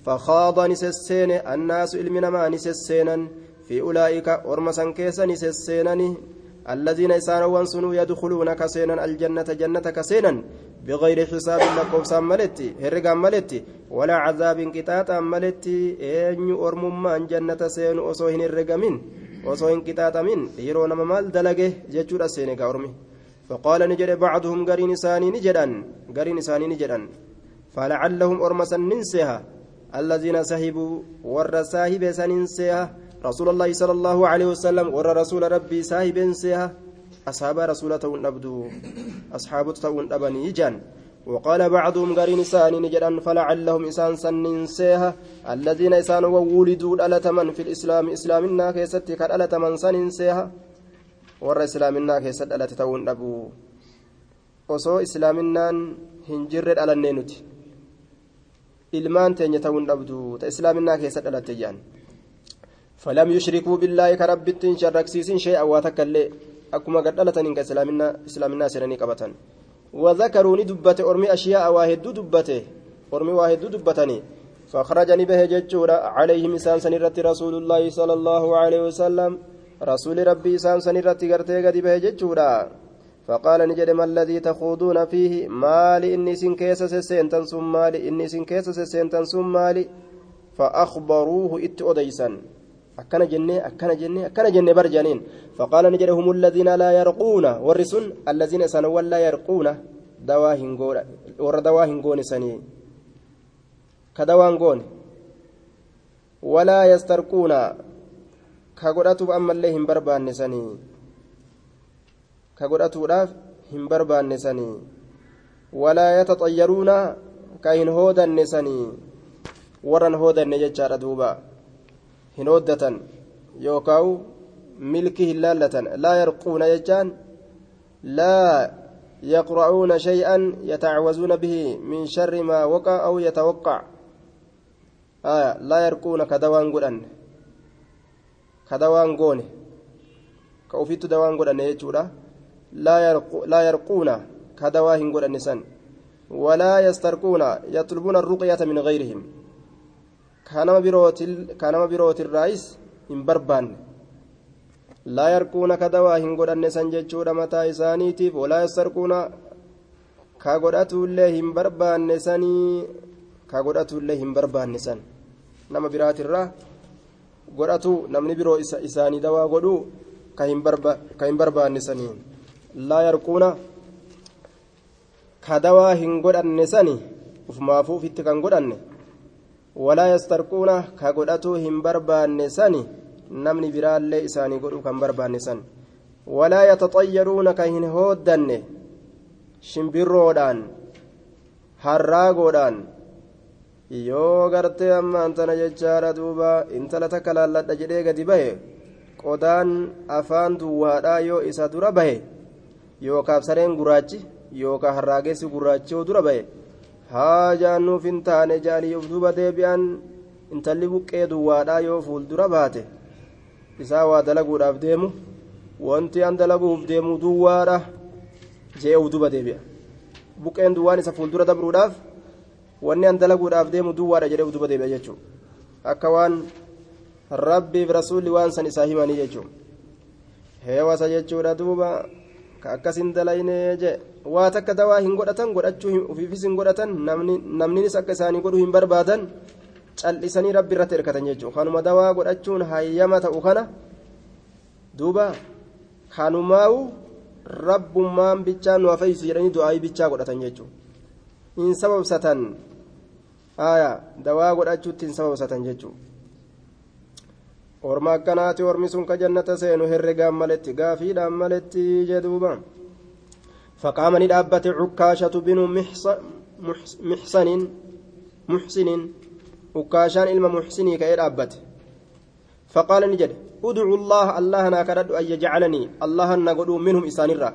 فخاض نسسين الناس علمنا نسسينا في أولئك ورمسا كيسا نسسينني الذين يسارون سنو يدخلون كسينا الجنة جنة كسينا بغير حساب لكوفسا ملتي هرقا ملتي ولا عذاب كتاتا ملتي أين أرمما جنة سين أصوهن الرقمين أصوهن كتاتا من يرون مال دلقه ججور السين أرمي فقال نجد بعضهم قرين ساني نجدا قرين ساني نجدا. فلعلهم أرمسا ننسها الذين سهبوا ور ساهب سننسها رسول الله صلى الله عليه وسلم ور رسول ربي ساهب سيها أصحاب رسولة نبدو أصحاب تون أبني جان. وقال بعضهم قرين ساني نجدا فلعلهم إسان سننسيها الذين إسان وولدوا ألتمن في الإسلام إسلامنا كيستي كان ألتمن سننسيها dhalate ta'uun dhabu osoo islaaminaan hin jirre dhalannee nuti ilmaan teenya ta'uun dhabdu ta islaaminaa keessatti dhalatte jedhan فلم يشركوا بالله كربت شركسيسين شيئا قد دلتن إنك إسلامنا إسلامنا سنني قبتن وذكروا ندبت أرمي أشياء واحد دبته. أرمي واحد دبتني. فخرجني به ججورا عليهم إنسان سنرة رسول الله صلى الله عليه وسلم. رسول ربي إسان سنرتي قرتي قد به جتشورا فقال نجد ما الذي تخوضون فيه؟ مالي إني سن كيس سنتن ثم مالي إني سن كيس سنتن ثم مالي. فأخبروه إت أكن جنة أكن جنة أكن جنة برجانين فقال نجد هم الذين لا يرقون والرسل الذين سنوا لا يرقون دواهن قول ور دواهن قون سني كدوان قون ولا يسترقون godhatuuf ammallee hin barbaanne sanii ka godhatuudhaaf hin barbaanne sanii walaa yataxayyaruuna ka hin hoodanne sanii warran hoodanne jechaadha duuba hin hooddatan yookaawu milki hin laa yarquuna jechaan laa يقرؤون شيئا يتعوذون به من شر ما وقع أو يتوقع آه لا يرقون كدوان قرآن ka dawaan goone ka ufittu dawaan godhanne jechuudha laa yarquuna ka dawaa hin godhanne san walaa yastarquuna yatlubuuna arruqyata min gayrihim ka nama birootirraayis hin barbaanne. Laa yarquuna ka dawaa hin godhanne san jechuudha mataa isaaniitiif walaa yastarquuna ka godhatuullee hin barbaanne sanii ka godhatuullee hin barbaanne san. Nama biraatirraa godhatu namni biroo isaanii dawaa godhu ka hin barbaanne sanii laa yarquuna ka dawaa hin godhanne sani ufumaafuu ufitti kan godhanne walaa yastarquuna ka godhatu hin barbaanne sani namni biraallee isaanii godhu kan barbaanne san walaa yataxayyaruuna ka hin hooddanne shimbirroodhaan yoo gartee ammaan tana jechaadha duuba intala takka laalladha jedhee gadi bahe qodaan afaan duwwaadhaa yoo isa dura bahe yookaaf sareen gurraachi yookaan harraagessi gurraachi yoo dura bahe haa jaannuuf hin taane jaanii of duuba deebi'an intalli buqqee duwwaadhaa yoo fuuldura baate isaa waa dalaguudhaaf deemu wanti an dalaguuf deemu duwwaadha jee of duuba deebi'a buqqeen duwwaan isa fuuldura dabruudhaaf wanni an dalaguudhaaf deemu duwwaadha jedhee duba deebi'a jechuudha akka waan rabbiif rasuulli waan san isaa himanii jechuudha heewasa jechuudha duuba ka akkasin dalaynee jee waa takka dawaa hin godhatan godhachuu ufiifis hin godhatan namninis akka isaanii godhuu hin barbaadan cal'isanii rabbi irratti hirkatan jechuudha kanuma dawaa godhachuun hayyama ta'u kana duuba kanumaawu rabbummaan bichaa nu hafeessu jedhanii du'aayii bichaa godhatan jechuudha hin sababsatan dawaa godhachuutti hin sababsatan jechuu orma akkanaati ormi sun ka jannata seenu herregaan maletti gaafiidhaan maletti jedhuuba فقام ندابت عكاشة بن محسن محسن عكاشان إلما محسني كإدابت فقال نجد ادعوا الله الله ناكرد أن يجعلني الله نقول منهم إسان الرا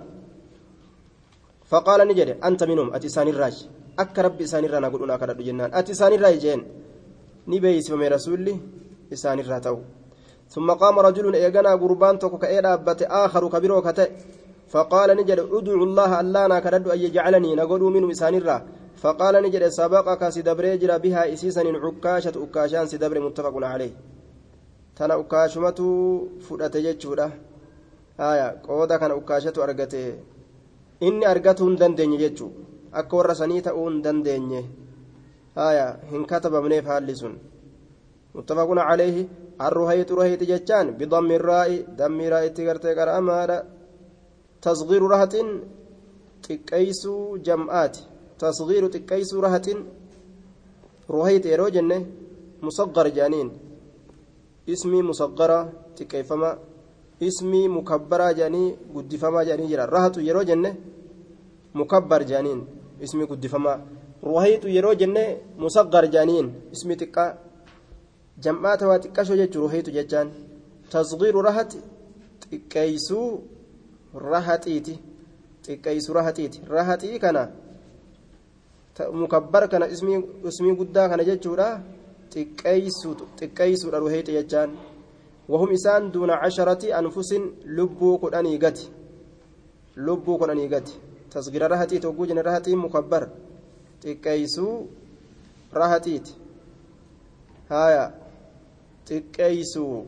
فقال نجد أنت منهم أتي إسان الراج أك رب إسان الرا نقول ناكرد جنان أتي إسان الراج جين نبي اسم رسولي إسان الرا تو ثم قام رجل إيغانا قربان توكو كإدابت آخر كبيرو كتئ فقال نجد ادعوا الله الله ناكرد أن يجعلني نقول منهم إسان الرا. فقال نجد سبقك سدبر جرى بها إسيسا عكاشة عكاشان سدبر متفق عليه. tana ukkaashumatu fudhate jechuudha haya qooda kana ukkaashatu argate inni argatuu hin dandeenye jechuu akka warra sanii ta'uu hin dandeenye haya hin caleehi arruhaytu ruhayti jechaan bidammi raa'i dammii raa'itti gartee qara'amaadha tasgiiru rahatin xiqqeeysuu jam'aati tasgiiru xiqqeeysuu rahatin ruhayti yeroo jenne musaggar jedhaniin ismii musaggara xiqqeeffama ismii mukabbaraa jedhanii guddifamaa jedhanii jira rahatu yeroo jenne mukabbar jedhaniin ismii guddifamaa ruhayitu yeroo jenne musaggar jedhaniin ismii xiqqaa jam'aata waa xiqqashoo jechuu ruhayitu jechaan tasgiiru rahati xiqqeeysuu rahatiiti xiqqeeysuu rahatiiti rahatii kana mukabbar kana ismii guddaa kana jechuudha xiqqeeysuudha ruheeyxe jechaan wahum isaan duuna casharati anfusin lubbuu kudhanii gati lubbuu kudhanii gati tasgira rahatiiti hogguu jenne rahatiin mukabbar xiqqeeysuu rahatiiti haya xiqqeeysuu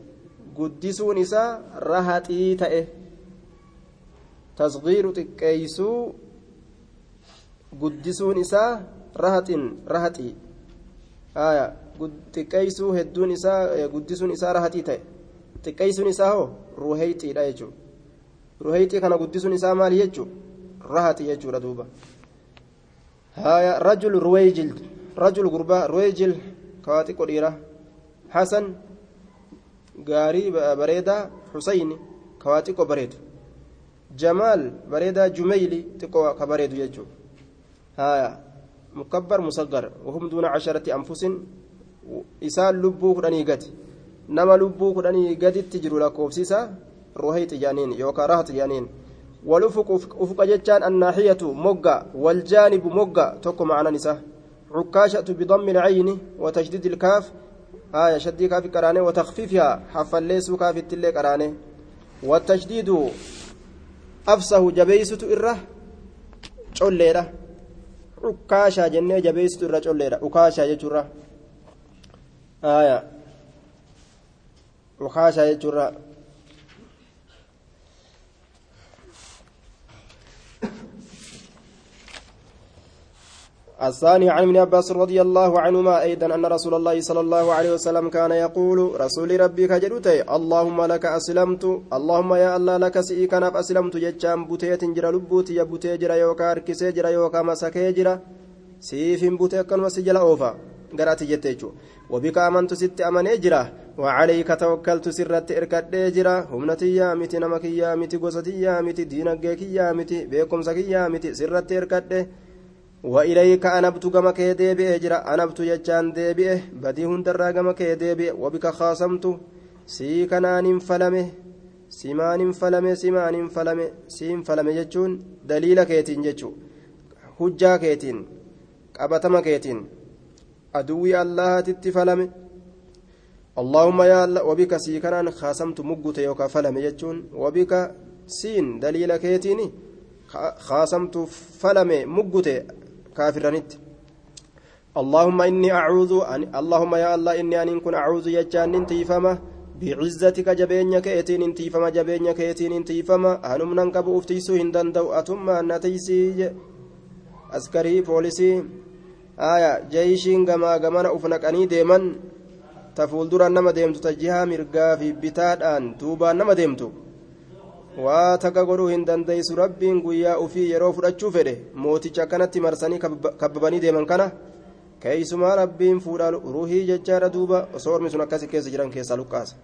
guddisuun isaa rahaxii ta'e tasgiiru xiqqeeysuu guddisuun isaa rahaxin rahaxii haya xiqqeeysuu hedduun isaa guddisuun isaa rahaxii ta'e xiqqeeysuun isaa hoo ruheyxiidha jechuudha ruheyxii kana guddisuun isaa maali jechuudha rahaxii jechuudha duuba haya rajul ruweyjil rajul gurbaa ruweyjil kawaa xiqqoo dhiira hasan gaarii bareedaa xusayni kawaa xiqqoo bareedu jamaal bareedaa jumeyli xiqqoo ka bareedu jechuudha haya mukabbar musaggar wahum duuna casharati anfusin isaan lubbuu kudhanii gati nama lubbuu kudhanii gaditti jiru lakkoofsiisa ruhayxi jaaniin yookaan rahati jaaniin walufuq ufuqa jechaan annaaxiyatu mogga waljaanibu mogga tokko macnan isa عكاشة بضم العين وتشديد الكاف آية شدي كاف قرانه وتخفيفها. حفليس كاف التلي قرانه والتشديد أفسه جبيسة إرة شوليرة عكاشة جنة جبيسة إرة شوليرة عكاشة يجرة آية. عكاشة الثاني عن ابن عباس رضي الله عنهما أيضا أن رسول الله صلى الله عليه وسلم كان يقول رسول ربي كجدوتي اللهم لك أسلمت اللهم يا الله لك سئي كان أسلمت جتشام بوتية جرى لبوتي يا بوتي جرى يوكا أركسي جرى يوكا مسكي جرى سيف بوتي كان مسجل أوفا. قرأت جتيجو. وبك آمنت ست أمني جرى وعليك توكلت سرت إركد جرى همنتي يا متي نمكي يا متي قوستي يا متي دينك يا متي بيكم سكي يا متي سرت إركد وإليك أنبت كما كي ديبئ جرا أنبت يجان ديبئ بدي هندرا كما كي ديبئ وبك خاصمت سي كنان فلمه سيمان فلمه سيمان فلمه سيم فلمه جتون دليل كيتين جتو حجة كيتين قبتما كيتين أدوي الله تتفلمه اللهم يا الله وبك سي كنان خاصمت مقت يوكا فلمه جتون وبك سين دليل كيتيني خاصمت فلمه مقت كافرانيت. اللهم إني أعوذ أن اللهم يا الله إني أن كن أعوذ يجان انتيفما بعزتك جبين كيتين انتيفما جبين كيتين انتيفما. أنم ننقب أفتيسو هندن دو أتم نتيسي أسكري بوليسي. آية جيشين غما غمنا أفنقني ديمن. تفول درا نما ديمتو تجيها مرقا في بتادان. توبا نما ديمتو. Waa takka godhuu hin dandeessu rabbiin guyyaa ufii yeroo fudhachuu fedhe mooticha akkanatti marsanii kabbabanii deeman kana keeysumaa rabbiin fuudha ruuhii jechaadha duuba osoo ormi sun akkasi keessa jiran keessaa luqqaasa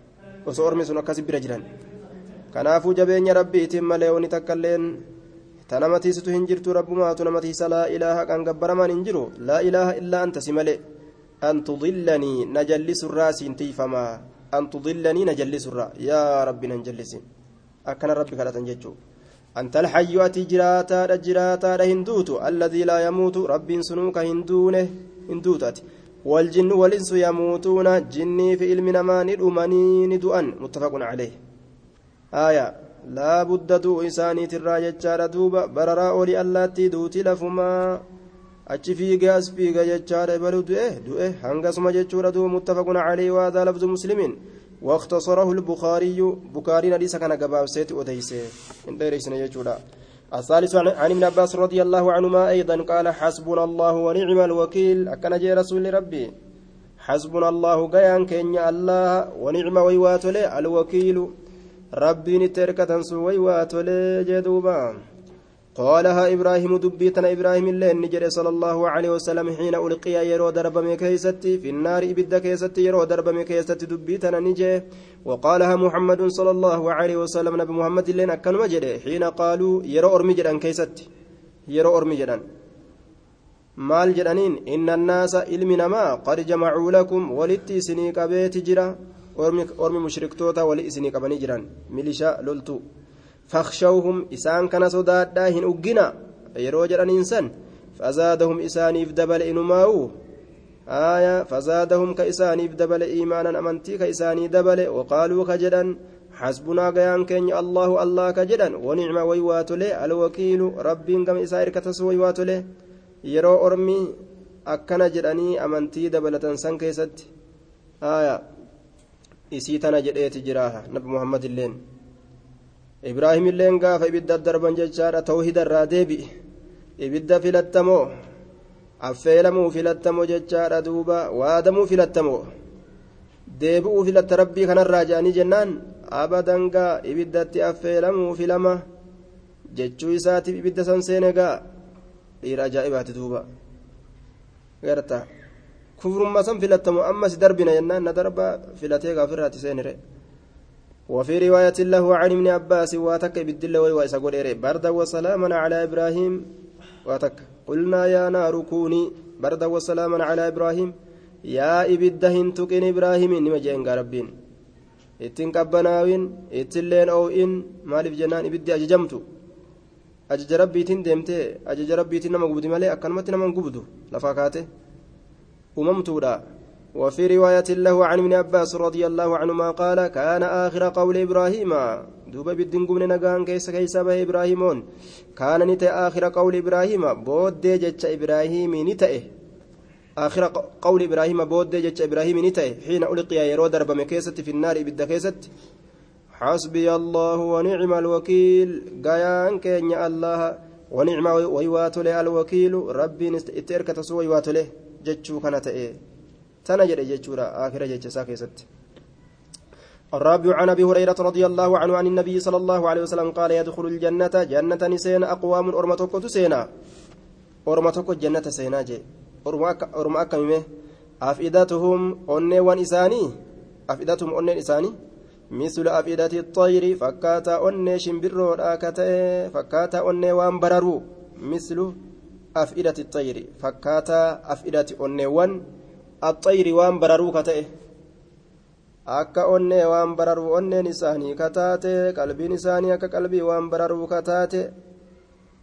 osoo ormi sun akkasi bira jiran kanaafuu jabeenya rabbiitiin malee wani takkailleen ta nama tiisitu hin jirtu rabbumaatu nama tiisa laa ilaaha kan gabbaramaan hin jiru laa ilaaha illaa anta si malee an tudillanii na jallisurraa siin tiifamaa an tudillanii na jallisurraa yaa rabbi nan jallisin akkana rabbi kadhatan jechuu أنت الحي أتي جراتا جراتا هندوت الذي لا يموت رب سنوك هندونه هندوتات والجن والإنس يموتون جني في علم نما ندؤمني ندؤن. متفق عليه. آية. لا بد دو إنساني تراجع جارة دوبا بررا أولي اللاتي دوتي لفما. achi fiigee as fiiga jechaadha balu du'e du'e hangasuma jechuudha duuba muttafaqun calee waadaa lafzu muslimin واختصره البخاري بخاري حديث كان جباب سيت أديسه إن ديرسنا يجودا. الثالث عن ابن عباس رضي الله عنهما أيضا قال حسبنا الله ونعم الوكيل. أكن جي رسول ربي. حسبنا الله قيان كينيا الله ونعم ويواتله الوكيل. ربي نتركة تنسو ويواتله جدوبا. قالها إبراهيم دبيتنا إبراهيم اللي نجري صلى الله عليه وسلم حين ألقي يرو درب مكيستي في النار إبدا كيستي يرو درب مكيستي دبيتنا نجي. وقالها محمد صلى الله عليه وسلم نبي محمد اللي أكن مجري حين قالوا يرو أرمي جدان كيستي يرو أرمي جدان maal jedhaniin inna annaasa ilmi namaa qad jamacuu lakum walitti isinii qabeeti jira ormi mushriktoota wali isinii qabanii jiran milisha loltu فاخشوهم إسان كان صدادا هن أجنا يرو جران إنسان فزادهم إسانيف دبل إنماو آية فزادهم كإسانيف دبل إيمانا أمنتي كإساني دبل وقالوا كجدا حسبنا قيان كين الله الله كجدا ونعم ويوات له الوكيل ربي كم إسائر كتس ويوات له يرو أرمي أكنا جداني أمنتي دبلة سن كيست آية إسيتنا جدئت جراها نبي محمد اللين ibraahim illeen gaafa ibidda darban jechaadha tawhida irraa deebi'e ibidda filattamoo affeelamuu filattamoo jechaadha duuba waadamuu filattamoo deebi'uu filatta rabbii kanarraa je'anii jennaan abadangaa ibiddatti affeelamuu filama jechuu isaatiif ibidda san seene gaa dhiira ajaa'ibaati duuba garta kufrumma san filattamoo ammas darbina jennaan na darba filatee gaafirraatti seenire وفي رواية له عن ابن عباس واتك بالدل ويوائس قرير بردا وسلاما على إبراهيم واتك قلنا يا نار كوني بردا وسلاما على إبراهيم يا إبدهن تكن إبراهيم نما جين ربين ittiin qabbanaawin ittilleen oo'in maaliif jennaan ibiddi ajajamtu ajaja rabbiitiin deemtee ajaja rabbiitiin nama gubdi malee akkanumatti nama gubdu lafaa kaate uumamtuudha وفي رواية له عن ابن عباس رضي الله عنهما قال كان آخر قول إبراهيم. دوبا بدين قمنا نقان كيس كيس به إبراهيمون. كان نتأ آخر قول إبراهيم. بود جتش إبراهيم نتأ آخر قول إبراهيم بود جتش إبراهيم نتأ حين ألقي يرو درب مكيسة في النار بد كيسة حسبي الله ونعم الوكيل. قيان كين الله ونعم ويواتله الوكيل. ربي اترك تسوى ويواتله جتشو كانت إيه. تنا جري جتشورا آخر جتشسا كيست الرابع عن أبي هريرة رضي الله عنه عن النبي صلى الله عليه وسلم قال يدخل الجنة جنة نسين أقوام ارمتك تسينا ارمتك جنة سينا جي. ارما كميمه أفئدتهم اوني وان إساني؟ أفئدتهم اوني إساني؟ مثل أفئدة الطير فكاتا اوني شمبرو راكتة فكاتا اوني وان بررو. مثل أفئدة الطير فكاتا أفئدة اوني وان axxayri waan bararuu ka ta'e. Akka onnee waan bararuu onneen isaanii ka taate qalbiin isaanii akka qalbii waan bararuu ka taate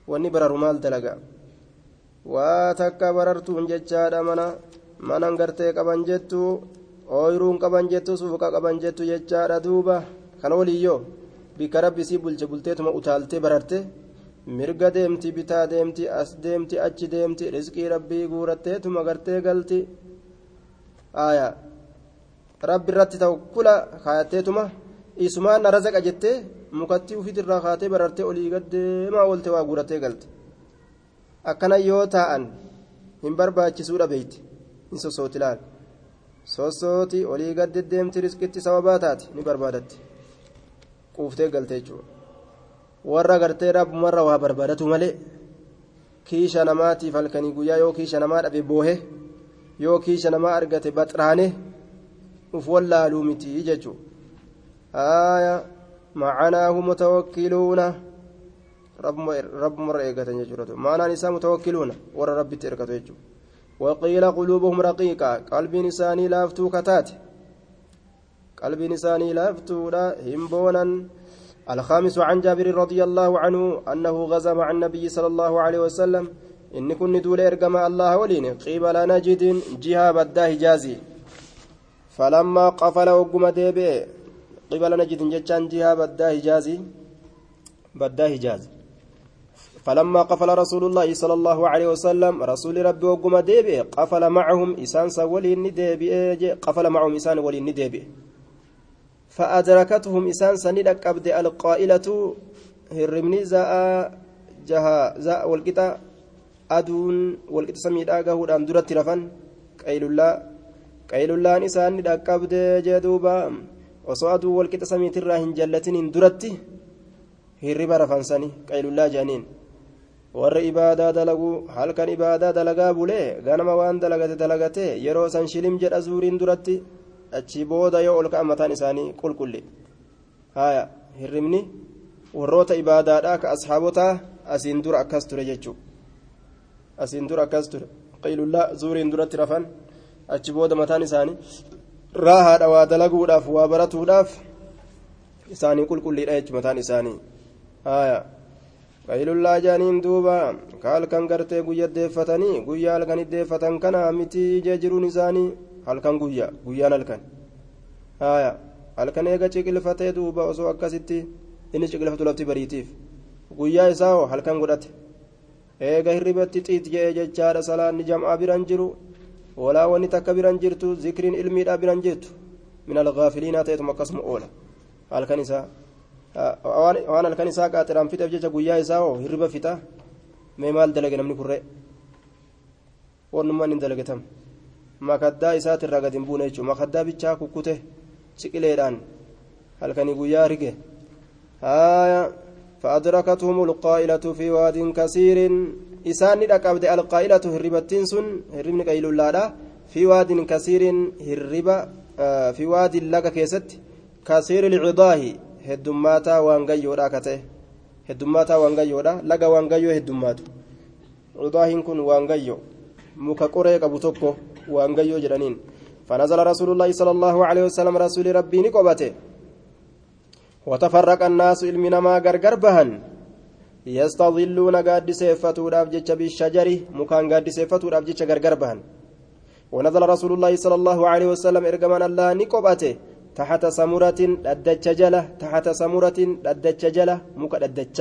wanni bararu maal dalaga? Waa takka barartuun jechaadha mana. Manan gartee qaban jettu ooyiruun qaban jettu suuqa qaban jettu jechaadha duuba. Kan waliyyoo bikka rabbi sii bulche bulteetuma utaaltee bararte. Mirga deemti bitaa deemti as deemti achi deemti rizqii rabbii guuratteetuma gartee galti aayaa rabbi irratti ta'u kula kaayatteetuma isumaan na razaqa jettee mukattii ufiitirraa kaatee barartee olii gaddeemaa oolte waa guurattee galte. Akkana yoo taa'an hin barbaachisuudha beeyti hin sossooti laal sossooti olii gadde deemti riskitti sababaa taate ni barbaadatti quuftee galte jechuudha. Warra gartee rabbumarra waa barbaadatu malee kiisha namaatiif halkanii guyyaa yoo kiisha namaa dhabe boohe yoo kiisha namaa argate baxraane uf wallaaluu miti jechu aya macanaahu mutawakkiluuna rabbumarra eegatan jechuudha maanaan isaa mutawakkiluuna warra rabbitti ergatu jechuudha وقيل قلوبهم رقيقة قلب نساني لافتو كتات قلب نساني لافتو لا همبونا الخامس عن جابر رضي الله عنه أنه غزا مع النبي صلى الله عليه وسلم إن كن دول إرقم الله ولين قبل نجد جهة بدا حجازي فلما قفل وقم ديبئ قبل نجد جتان جهة بدا حجازي بدا حجازي فلما قفل رسول الله صلى الله عليه وسلم رسول ربي وقم ديبئ قفل معهم إسان سولين ديبئ قفل معهم إسان ولين ديبئ فأدركتهم إسان سندك أبد القائلة هرمني زاء جها زاء والقطع aduun walqixa samiidhaa gahuudhaan duratti rafan qaylullaa qaylullaan isaanni dhaqqabdee jee duuba. Osoo aduu walqixa samiitirraa hin jallatiniin duratti hirriba rafansani qaylullaa jaaniin. Warri ibaadaa dalaguu halkan ibaadaa dalagaa bulee ganama waan dalagate dalagate yeroo san shilim jedha zuuriin duratti achi booda yoo ol ka'an mataan isaanii qulqulli. Haya hirribni warroota ibaadaadhaa ka asxaabotaa asiin dura akkas ture jechuudha. Asiin dura akkas ture. Qaylullaa zuuriin duratti rafan achi booda mataan isaanii raahaadha waa dalaguudhaaf waa baratuudhaaf isaanii qulqulliidha jechu mataan isaanii. Haya qaylullaa jaaniin duuba ka halkan gartee guyya deeffatanii guyyaa halkan deeffatan kana miti jee jiruun isaanii halkan guyya guyyaan halkan. Haya halkan eega ciqilfatee duuba osoo akkasitti inni ciqilfatu lafti bariitiif. Guyyaa isaa halkan godhate eega hirribatti xiit je'ee jechaadha salaanni jam'aa biran jiru walaa wanni takka biran jirtu zikriin ilmiidha biran jirtu min algaafiliinaa ta'etum akkasuma oola halkan isaa waan halkan isaa qaaxiraan fixeef jecha guyyaa isaa hoo hirriba fixa mee maal dalage namni kurree wannummaan hin dalagatam makaddaa isaatirraa gad hin buune jechuudha makaddaa bichaa kukkute ciqileedhaan halkanii guyyaa rige haaya فأدركتهم القائلة في واد كثير. إسان أقبد القائلة هربتين سن هربن قيل الله. في واد كثير هرب في واد لك كيست. كثير العضاه هدماتا وانغيو راكته. هدماتا وانغيو لك وانغيو هدماتو. عضاهن كن وانغيو مكقري قبطوكو وانغيو جرانين. فنزل رسول الله صلى الله عليه وسلم رسول ربي نقبته وتفرق الناس علمنا ما غرغر بهن. يستظلون قاد سيفتوداف جچ بالشجر مكان قاد سيفتوداف جچ غرغر بهن. ونزل رسول الله صلى الله عليه وسلم ارغمان الله نقبته تحت سمرة جلة تحت سمرة جلة مك ددچ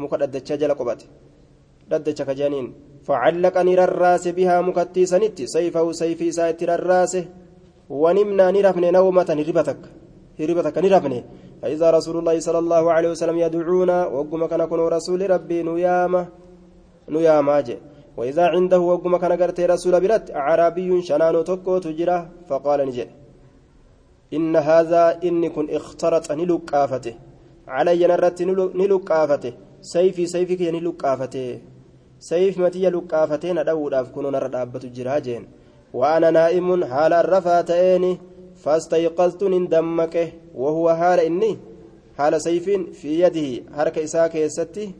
مك جلة قبته ددچ كجانين فعلق نير الرأس بها مكتي سنت سيفه سيفي ساتر الرأس. ونمنا نرفن نومة ربتك ربتك نرفن فإذا رسول الله صلى الله عليه وسلم يدعونا وقم كان رسول ربي نيامة نيامة وإذا عنده وقم كان رسول برت أعرابي شنان تكو تجرى فقال نجي. إن هذا إني كن اخترت نلقافته. علي نرت نلقافته. سيفي سيفك نلقافته. سيف متي لقافته ندعو كنو نرى دابة جراجين وأنا نائم حال الرفاتين. فاستيقظت ندمك وهو حال إني حال سيف في يده حركة إساء كيستي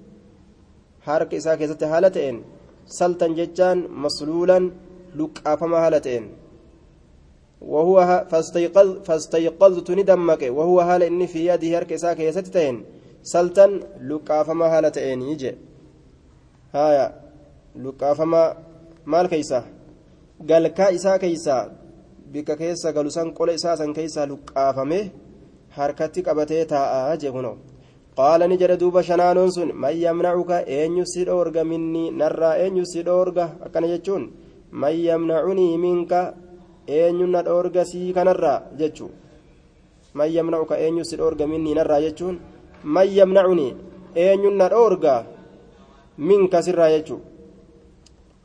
حركة إساء كيستي حالتين سلطا ججان مسلولا لقافما حالتين. وهو فاستيقظ فاستيقظت ندمك وهو حال إني في يده حركة إساء كيستي سلطا لقافما حالتين. يجي. هايا. لقافما مال كيسا؟ galkaa isaa keeysaa bikka keessa galu san qola isaa san keeysaa luqqaafame harkatti qabatee taa'aa jee kuno qaala ni jedhe duuba shanaanoon sun man eenyu si dhoorga minni narraa eenyu si dhoorga akkana jechuun man minka eenyu na dhoorga sii kanarraa jechuu man yamnacuka eenyu si dhoorga minni narraa jechuun man yamnacunii eenyu na dhoorga minka sirraa jechuu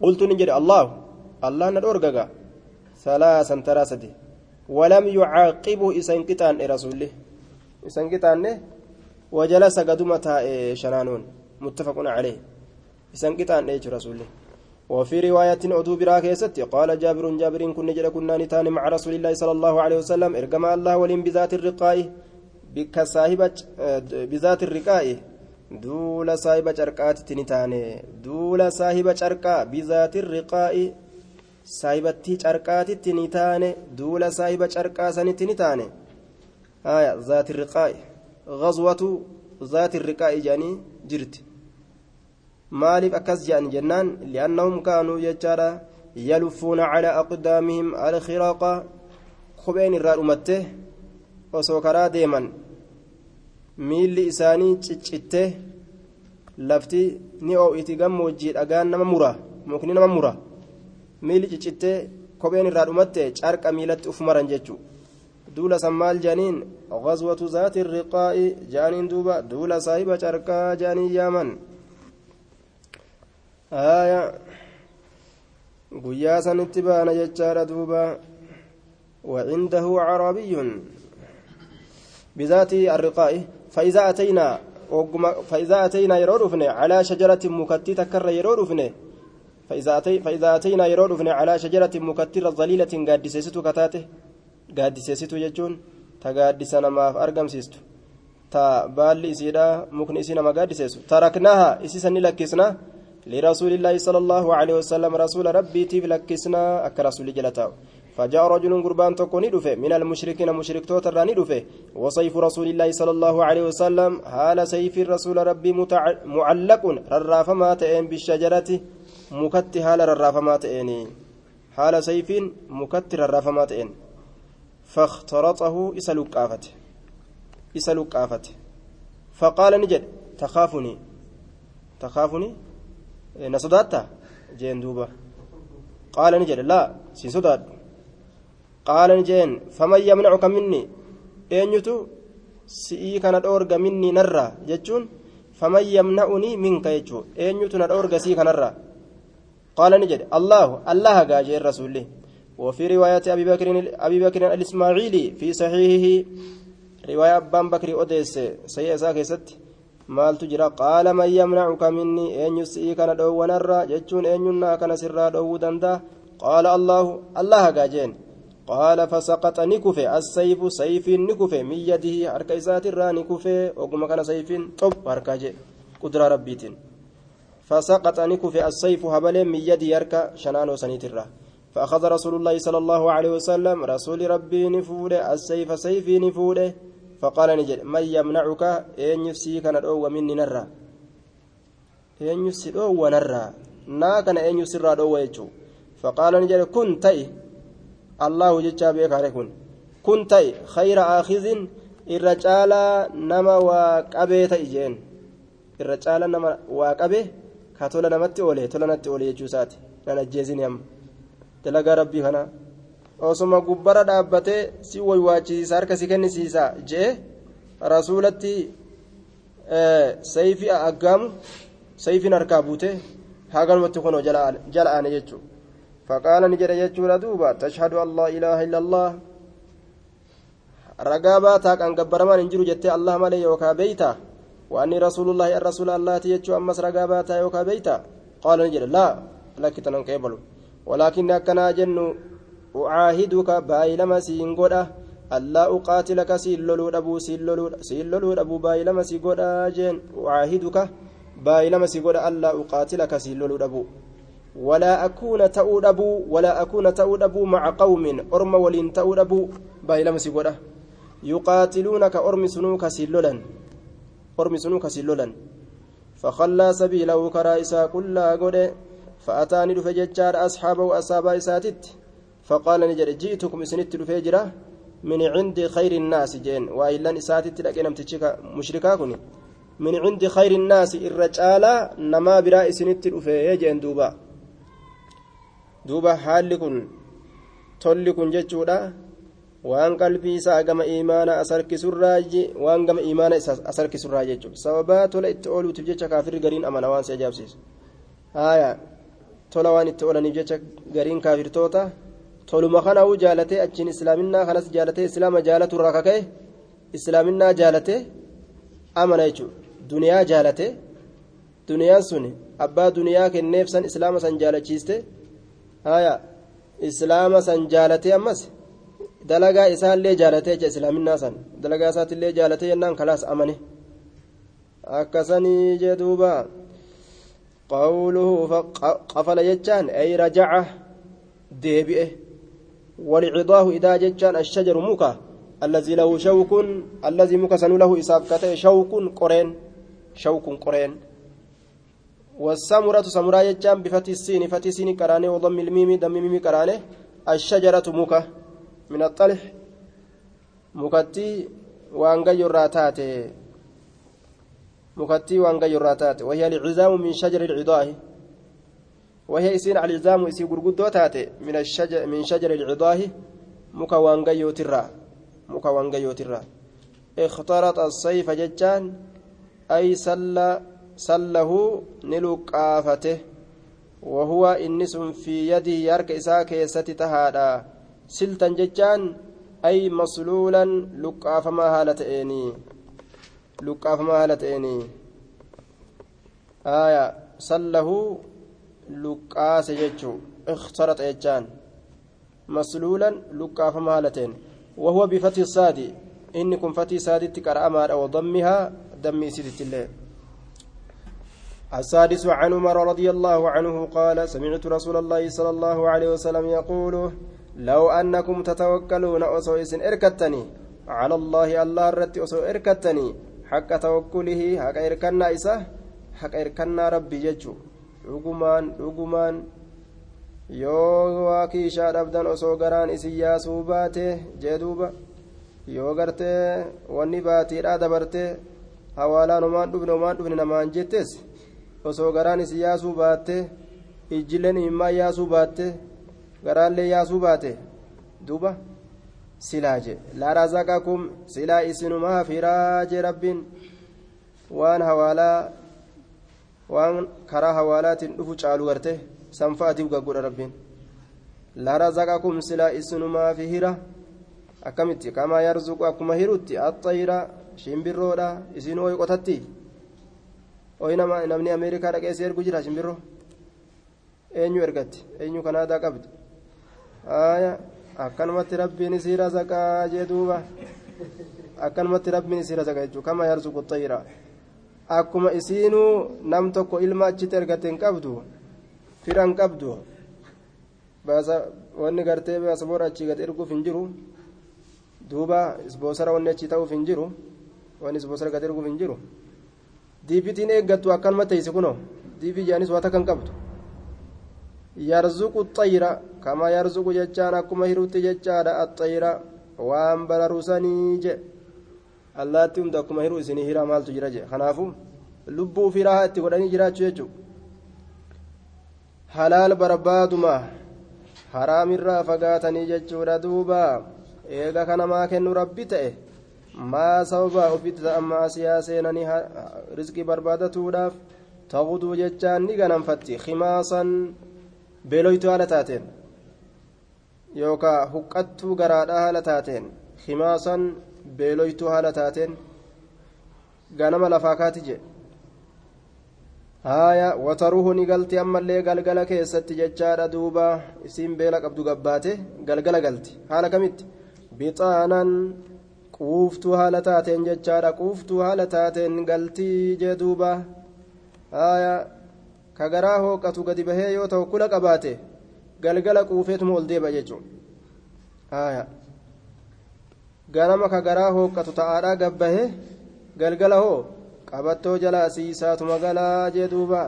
qultu ni jedhe allaahu الله ندورغا ثلاثا تراسدي. ولم يعاقبه إسان كتان رسوله. إسان كتان وجلس قدمة شنانون. متفق عليه. إسان كتان رسوله. وفي رواية أدو برا كيستي قال جابر جابر كن نجد كنا نتان مع رسول الله صلى الله عليه وسلم. إرقما الله ولين بذات الرقاء بكصاحبة بذات الرقاء duula saahiba carqaatitti ni taane duula saahiba carqaa bizaatir riqaa'i saahibattii carqaatitti ni taane duula saahiba carqaa sanitti ni taane haya zaati riqaa'i ghazwatu zaati riqaa'i jedhanii jirti maaliif akkas jedhan jennaan li'annahum kaanuu jechaadha yaluffuuna calaa aqdaamihim alkhiraqa kopheen irraa dhumatte osoo karaa deeman miilli isaanii ciccitte lafti ni oo'iti gammoojjii dhagaan nama mura mukni nama mura miilli ciccitte kopheen irraa dhumatte carqa miilatti uf maran jechuudha duula san maal jaaniin ghazwatu zaati riqaa'i jaaniin duuba duula saahiba carqaa jaanii yaaman guyyaa sanitti baana jechaadha duuba وعنده عربي بذات الرقاء فإذا أتينا فإذا أتينا يرودفن على شجرة مكتي تكر يرودفن فإذا أتي فإذا أتينا يرودفن على شجرة مكترة ظليلة قد سيستو كتاته قد سيستو يجون. تقاد سنة ما أرقم سيستو تا بالي إسيدا مكن إسينا ما قد سيستو تركناها. إسيسا نلكسنا. لرسول الله صلى الله عليه وسلم رسول ربي تيف لكسنا. أك رسول جلتاو. فجاء رجل قربان تكوني دفه من المشركين مشرك توتراني دفه وصيف رسول الله صلى الله عليه وسلم. حال سيف الرسول ربي معلق. رراف ما تئن بالشجرة. مكت حال رراف ما تئن حال سيف مكت رراف ما تئن فاخترطه إسلوك آفته إسلوك آفته فقال نجد تخافني تخافني نصداتا جين دوبا قال نجد لا سيصداد قال نجين فمن يمنعك مني eenyutu? Si'ii kana dhoorga minni narra? jechuun faman yamna'unii minka? jechuu. Eenyutu na dhoorga sii kanarra? Qaala ni jedhe allaahu allaha gaajeen rasuulli وفي رواية أبي بكر أبي بكر الإسماعيلي في صحيحه رواية أبان بكر أوديس سيئة ساكست مال تجرى قال من يمنعك مني؟ أن يسئي كان دو ونرى. جتشون أن ينا كان سرى دو دندا. قال الله الله قاجين. قال فسقط نكفي السيف سيف نكفي من يده حركة إسات الرا نكفي وقم كان سيف طب حركة قدرة ربيتين. فسقط نكفي السيف هبل من يده حركة شنان وسنيت الرا فأخذ رسول الله صلى الله عليه وسلم رسول ربي نفوده السيف سيفي نفوده فقال نجد من يمنعك؟ إن يفسيك ندعو مني نرى. إن يفسي دعو نرى نا كان إن يفسر دعو يجو. فقال نجد كن الله جتشا بيك كن كن تي خير آخذ. الرجال نما وقبي تيجين الرجال نما وقبي كاتولا نمتي أولي تولا نتي أولي يجو ساتي نانا جيزين يم dalagaa rabbii kana osuma gubbara dhaabbatee si waywaachisiisa harka si kennisiisa jee rasuulatti sayfi aggaamu sayfiin harkaa buute hagalumatti kunoo jala aane jechuu faqaala ni jedhe jechuudha duuba tashhadu an laa ilaaha illa allah ragaa baataa kan gabbaramaan hin jiru jettee allah malee yookaa beeyta وأني رسول الله الرسول الله تيجو أمس رقابات يوكا بيتا. قال نجد لا لك تنقبل ولكن أكنا جن أعاهدك بايلما سينغودا ألا أقاتلك سيلولو أبو سيلولو أبو بايلما سيغودا جن أعاهدك بايلما سيغودا ألا أقاتلك سيلولو أبو. ولا أكون تؤد أبو ولا أكون تؤد أبو مع قوم أرم ولين تؤد أبو بايلما سيغودا يقاتلونك أرم سنوك سيلولا أرم سنوك سيلولا فخلى سبيله كرائسا كلا غوده فأتاني دفع ججار أصحابه وأصحاب إساتت فقال نجر جئتكم سنت دفع جرا من عند خير الناس جين. وإلا إساتت لكن أمتشك مشركا كني من عند خير الناس الرجال نما براء سنت دفع دوبا. دوبا حال كن ججودا waan qalbii isaa gama imaana asarkisurraa waan gama imaana isa asarkisurraa jechuudha. Sababaa tola itti ooluutiif jecha kaafirri gariin amana waan si ajaa'ibsiisu haaya tola waan itti oolaniif jecha gariin kaafirtoota toluma kanaa'uu jaalatee achiin islaaminaa kanas jaalatee islaama jaalatu irraa kaka'e islaaminaa jaalatee amana jechuudha. Duniyaa jaalatee duniyaan sun abbaa duniyaa kenneef san islaama san jaalachiiste haya islaama san jaalatee ammas dalagaa isaallee jaalatee jecha islaaminaa san dalagaa isaatiillee jaalatee jennaan kalaas amane akkasanii jee duuba qawluhu qafala jechaan ay rajaca deebi'e والعضاه إذا جتان الشجر مكا الذي له شوك الذي مكسن له إساف كتئ شوك قرين شوك قرين والسمرة سمرة جتان بفتح السين فتح السين كراني وضم الميم دم الميم كراني من الطلح مكتي وانغي الراتات مكتي وانغي الراتات وهي العزام من شجر العضاه وهي إسين على العزام إسي غرغدو تاتي من الشجر من شجر العضاه مكا وانغيو ترى مكا وانغيو ترى اخترط الصيف ججان أي سل سله نلقافته وهو إنس في يده يرك إساك يستي سلتا ججان أي مسلولا لقاف ما هالتئني لقاف ما هالتئني آية سله luqqaase jechuu ikhtarata jechaan masluulan luqqaafama haalateen wahuwa bifati saadi inni kun fatii saaditti qara'amaadha wadammihaa dammi isitittillee السادس عن عمر رضي الله عنه قال سمعت رسول الله صلى الله عليه وسلم يقول لو أنكم تتوكلون أسو إسن إركتني على الله الله الرت أسو إركتني حق توكله حق إركنا إسه حق إركنا ربي ججو dhugumaan dhugumaan yoo waa kiishaa dhabdan osoo garaan isin yaasuu baate jee duuba yoo gartee wanni baatiidhaa dabarte hawaalaan homaan dhufne homaan dhufne namaan jettes osoo garaan isin yaasuu baatte ijjilleen imimmaa yaasuu baatte garaallee yaasuu baate duuba silaa je laa razaqakum silaa isinumaa firaa je rabbiin waan hawaalaa waan karaa hawaalaatiin dhufu caalu garte sanfa'atiif gaggoodha rabbiin laa razaqakum silaa isinumaa fi hira akkamitti kamaa yarzuqu akkuma hirutti axxayira shimbirroodha isin oyi qotatti oyi namni ameerikaa dhaqee si ergu jira shimbirroo eenyu ergatti eenyu kanaadaa qabdi aya akkanumatti rabbiin isii razaqaa jee duuba akkanumatti rabbiin isii razaqa jechuu kamaa yarzuqu xayira akkuma isiinuu nam tokko ilma achitti ergate hin qabdu fira hin qabdu wanni gartee baasaboora achii gad erguuf hin jiru duuba isboosara wanni achii ta'uuf hin jiru wanni isboosara gad erguuf hin jiru diibitiin eeggattu akkanuma teeysi kunoo diibii jaanis waa takka qabdu yarzuqu xayira kama yarzuqu jechaan akkuma hirutti jechaadha axxayira waan bararusanii jedhe allaatti hunda akkuma hiruu isinii hiraa maaltu jira jee kanaafu lubbuu fi raahaa itti godhanii jiraachuu jechuudha halaal barbaaduma haraamirraa fagaatanii jechuudha duuba eega kanamaa kennu rabbi ta'e maa sababa ofitti ta'an maasiyaa seenanii rizqii barbaadatuudhaaf ta'uduu jechaan ni ganamfatti khimaasan beeloytuu haala taateen. Yookaan huqqattuu garaadhaa haala taateen. Khimaasan beeloytuu haala taateen. Ganama lafaa kaati jedhe haaya wataruhu ni galti ammallee galgala keessatti jechaadha duuba. Isiin beela qabdu gabbaate galgala galti. Haala kamitti? Bixaanan quuftuu haala taateen jechaadha. Quuftuu haala taateen galtii jee duuba. Haaya ka garaa hooqatu gadi bahee yoo ta'u kula qabaate galgala quufeetuma ol deeba jechuudha ganama ka garaa hooqqatu ta'aadhaa gabbahe galgala hoo qabattoo jala asiisaatuma galaa jee duuba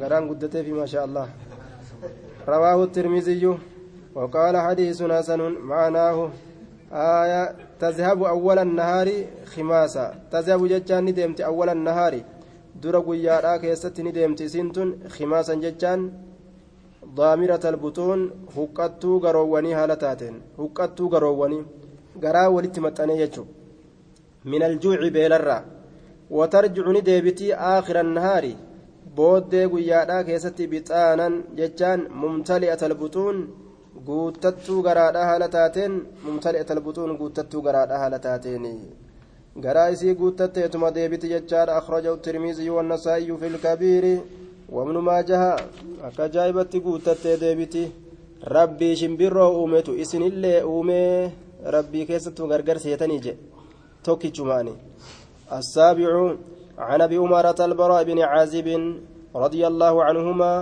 garaan guddateefi maasha allah رواه الترمذي وقال حديث حسن معناه آية تذهب أول النهار خماسا تذهب جتان ندمت أول النهار dura guyyaadhaa keessatti ni deemti. Isiin tun khimaasan jechaan daamirata albutuun huqqattuu garoowwanii haala taateen. Huqqattuu garoowwanii garaa walitti maxxanee jechuudha. Min aljuuci beelarraa. Watarjicu ni deebitii aakhira annahaari booddee guyyaadhaa keessatti bixaanan jechaan mumtali'ata albutuun guuttattuu garaadhaa haala taateen. Mumtali'ata albutuun guuttattuu garaadhaa haala taateen garaa isii guuttatteetuma deebiti jechaadha akhrajahu tirmiiziyyu wannasaa'iyu fi lkabiiri wabnu maajaha akka ajaa'ibatti guuttattee deebiti rabbii shimbirroo uumetu isinillee uumee rabbii keessattuu gargar seetanii jedhe tokkichumaani السابع عن ابي اماره البراء بن عازب رضي الله عنهما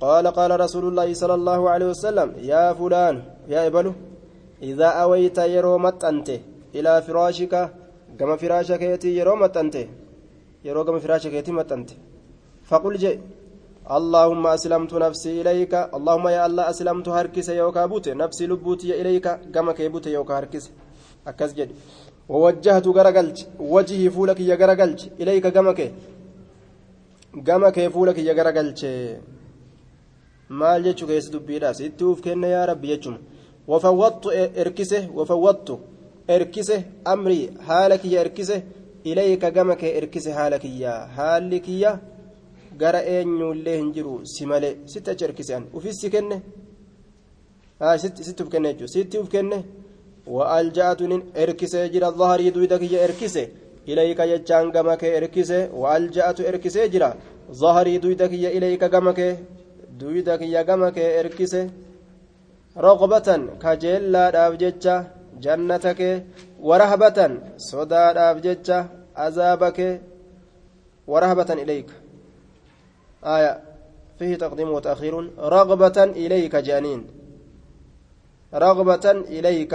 قال قال رسول الله صلى الله عليه وسلم يا فلان يا ابلو إذا أويت يرو متأنت إلى فراشك كما فراشك يتي يرو متأنت يرو كما فراشك يتي متأنت فقل جئ اللهم أسلمت نفسي إليك اللهم يا الله أسلمت هركس يوكا بوت نفسي لبوتي إليك كما كيبوت يوكا هركس أكس جد ووجهت غرقلت وجهي فولك يا غرقلت إليك كما كي كما فولك يا غرقلت maal jechuu keessa dubbiidha sitti uf kenna yaa rabbi jechuun wafawwattu erkise wafawwattu. Erkise amrii haala kiyya erkise ilayka gama kee erkise haala kiyya. Haalli kiyya gara eenyullee hin jiru si malee. Sitti achi erkise an ufis si kenne? Sitti uf kenne jechuudha sitti uf kenne? Wa'alja'atu nin erkisee jira. Dhaharii duyda kiyya erkise. Ilayka jechaan gama kee erkise. Wa'alja'atu erkisee jira. Dhaharii duyda kiyya ilayka gama kee. Duyda kiyya gama kee erkise. Roqbatan kajeellaadhaaf jecha jannata kee warahbatan sodaadhaaf jecha azaaba kee warahbatan ilayka آية فيه تقديم وتأخير. رغبة إليك جانين رغبة إليك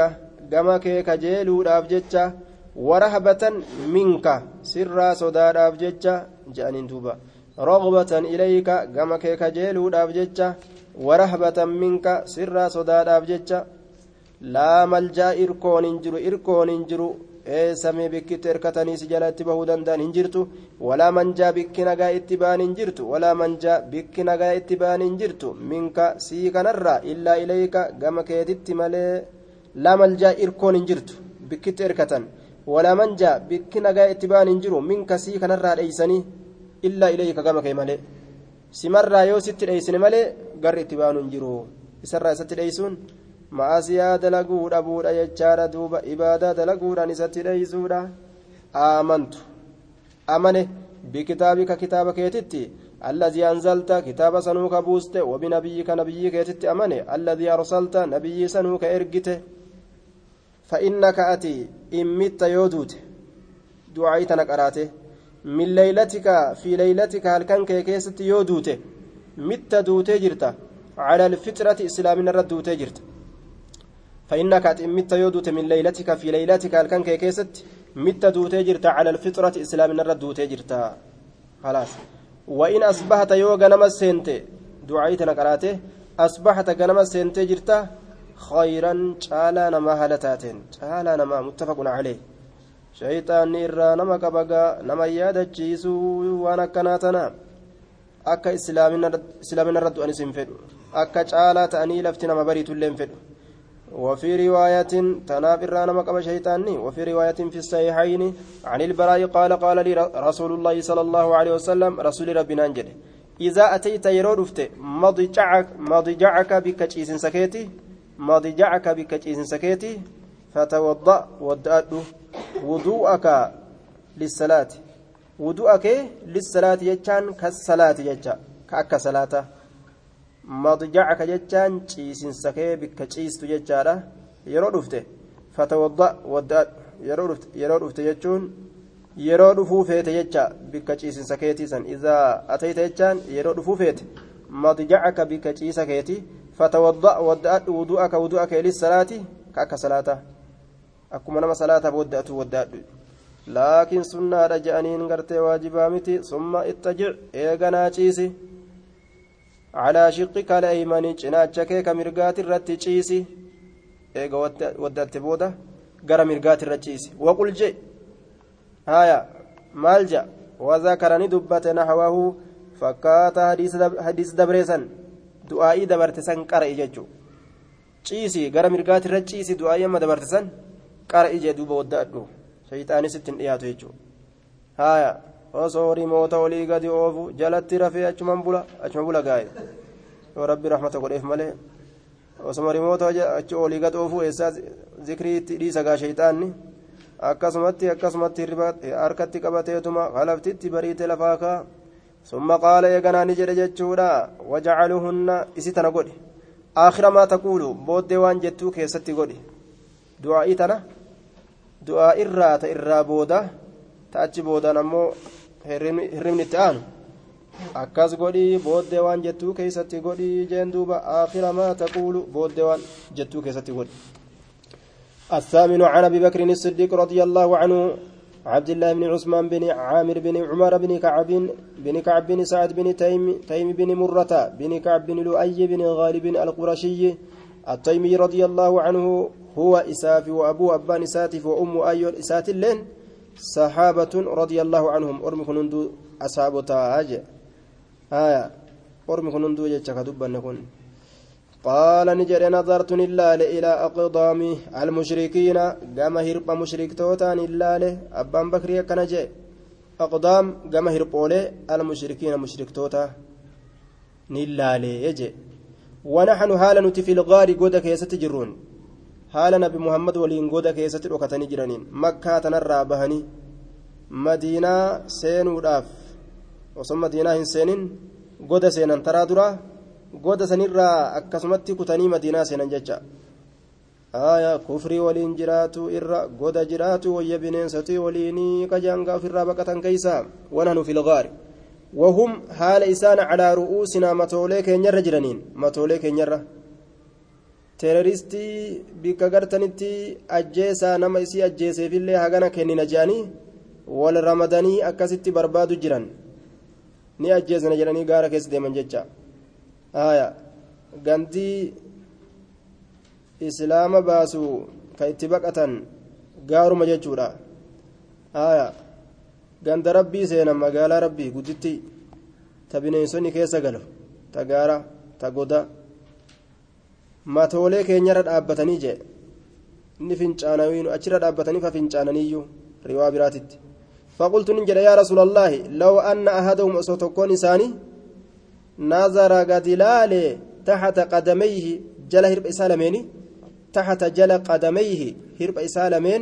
جمك كجيلو أبجتة ورهبة منك. سر صدار أبجتة جانين دوبا رغبة إليك جمك كجيلو أبجتة ورهبة منك. سر صدار أبجتة لا ملجأ إركون إنجرو إركون إنجرو samii bikkitti erkatanii si jala itti bahuu danda'an hin jirtu walaa manjaa bikki nagaa itti ba'an hin jirtu walaa manjaa bikki nagaa itti ba'an hin jirtu minka sii kanarraa illaa ilayka gama keetitti malee laa maljaa irkoon hin jirtu bikkitti erkatan walaa manjaa bikki nagaa itti ba'an hin jiru minka sii kanarraa dheeysanii illaa ilayka gama kee malee simarraa yoo sitti dheeysine malee garri itti ba'an hin jiru isarraa isatti dheeysuun ma'asiyaa dalaguu dhabuudha jechaadha duuba ibaadaa dalaguudhaan isatti dheeysuudha. Aamantu. Amane bikitaabika kitaaba keetitti الذي أنزلت كتاب سنوك بوست وبنبيك نبي كيتت أمنه الذي أرسلت نبي سنوك إرقت فإنك أتي إمت يودوت دعيتنك أراته من ليلتك في ليلتك هل كان كيست يودوت مت دوتي جرت على الفطرة إسلامنا رد دوتي جرت فإنك أتمت يودوت من ليلتك في ليلتك الكن كيست مت دوتي على الفطرة إسلام الرد دوتي خلاص. وإن أصبحت يوغا نما سنت دعيتنا قراته أصبحت غنما سنت جرت خيرا تعالى نما هلتاتين تعالى نما متفق عليه. شيطان إرى نما كبغا نما يادتشيسو وانا كناتنا. irratti du'anis hin fedhu akka caalaa ta'anii lafti nama bariitullee hin fedhu وفي رواية تناب الرانا مقام شيطاني وفي رواية في الصحيحين عن البراء قال قال لي رسول الله صلى الله عليه وسلم رسول ربنا انجل إذا أتيت يرودفت مضجعك مضجعك بكتشيس سكيتي مضجعك بكتشيس سكيتي فتوضأ ودأت وضوءك للصلاة. وضوءك للصلاة يجان كالصلاة يجان كأك صلاة. مضجعك جتان bikka ciistu jechaadha yeroo dhufte fatawadda wadda yeroo dhufte jechuun yeroo dhufuu feete jecha bikka ciisin sakeetii san idaa atayta jechaan yeroo dhufuu feete madjacaka bikka ciisa keeti fatawadda wadda'adhu wudu'aka wudu'aka lissalaati ka akka salaata akkuma nama salaataaf wadda'atu wadda'adhu laakiin sunnaadha je'aniin gartee waajibaa miti summa ittajic eeganaa ciisi calaa shiqi kala eeymanii cinaacha kee ka mirgaati irratti ciisi. Eega waddatti booda gara mirgaati irra ciisi. Waqulje haya maal ja wazakarani dubbate naxwahu fakkaata hadiisa dabreesan du'aa'ii dabarte san qara'i jechuu. Ciisi gara mirgaati irra ciisi du'aa'ii amma dabarte san qara'i jee duuba waddaadhu shayxaanis ittiin dhiyaatu jechuu. Haya osoo rimoota olii gadi oofu jalatti rafee achuman bula achuma bula gaa'e. Yoo rabbi rahmata godheef malee osoma rimoota achi olii gad oofu eessaa zikriitti dhiisa gaa shayxaanni akkasumatti akkasumatti harkatti qabateetuma halaftitti bariite lafaa kaa summa qaala eeganaa ni jedhe jechuudha. Wajacaluhunna isi tana godhe aakhira maa taquulu? Booddee waan jettuu keessatti godhe du'aa'ii tana? Du'aa irraa ta irraa booda? Ta achi boodaan ammoo hirribni itti aanu. Akkas godhii booddee waan jettuu keessatti godhii jeen duuba aakhira maa taquulu booddee waan jettuu keessatti godhi. الثامن عن أبي بكر الصديق رضي الله عنه عبد الله بن عثمان بن عامر بن عمر بن كعب بن كعب بن سعد بن تيم تيم بن مرة بن كعب بن لؤي بن غالب القرشي التيمي رضي الله عنه هو إساف وأبو أبان إساتف وأم أيول إسات صحابة رضي الله عنهم. أرمي كنندو أصحاب تاج. آية. أرمي كنندو دبا نكون. قال نجري نظرت نلال إلى أقدام المشركين قام هرب مشرك توتان نلال أبان بكري كنجي. أقدام قام هرب المشركين مشرك توتا نلال يجي. ونحن حالا نتي في الغار قودا كيست جرون حالا نبي محمد ولين قودا كيست ركتني جرانين مكة تنرى بهني مدينة سينو داف وصم مدينة سينين قودا سينان ترى درا goda sanirraa akkasumatti kutanii madiinaa seenan jecha aya kufrii waliin jiraatu irra goda jiraatu wayya bineensatii waliinii kajaangaa ofirraa baqatan keeysa wananu fi lgaari wahum haala isaan calaa ru'uusinaa matoolee keenyarra jiraniin matoolee keenyarra teeroristii bikka gartanitti ajjeesaa nama isii ajjeeseefillee hagana kennina je'anii wal ramadanii akkasitti barbaadu jiran. Ni ajjeesna jedhanii gaara keessa deeman jecha. Aya gandii islaama baasu ka itti baqatan gaaruma jechuudha. Aya ganda rabbii seenan magaalaa rabbii gudditti ta bineensonni keessa galu ta gaara ta goda matoolee keenyarra dhaabbatanii jee. Inni fincaanawiinu achirra dhaabbatanii fa fincaananiyyuu riwaa biraatitti. فقلت نجد يا رسول الله لو أن أحدهم أصوتكون إساني نظر قد لالي تحت قدميه جل هرب إسالمين تحت جل قدميه هرب إسالمين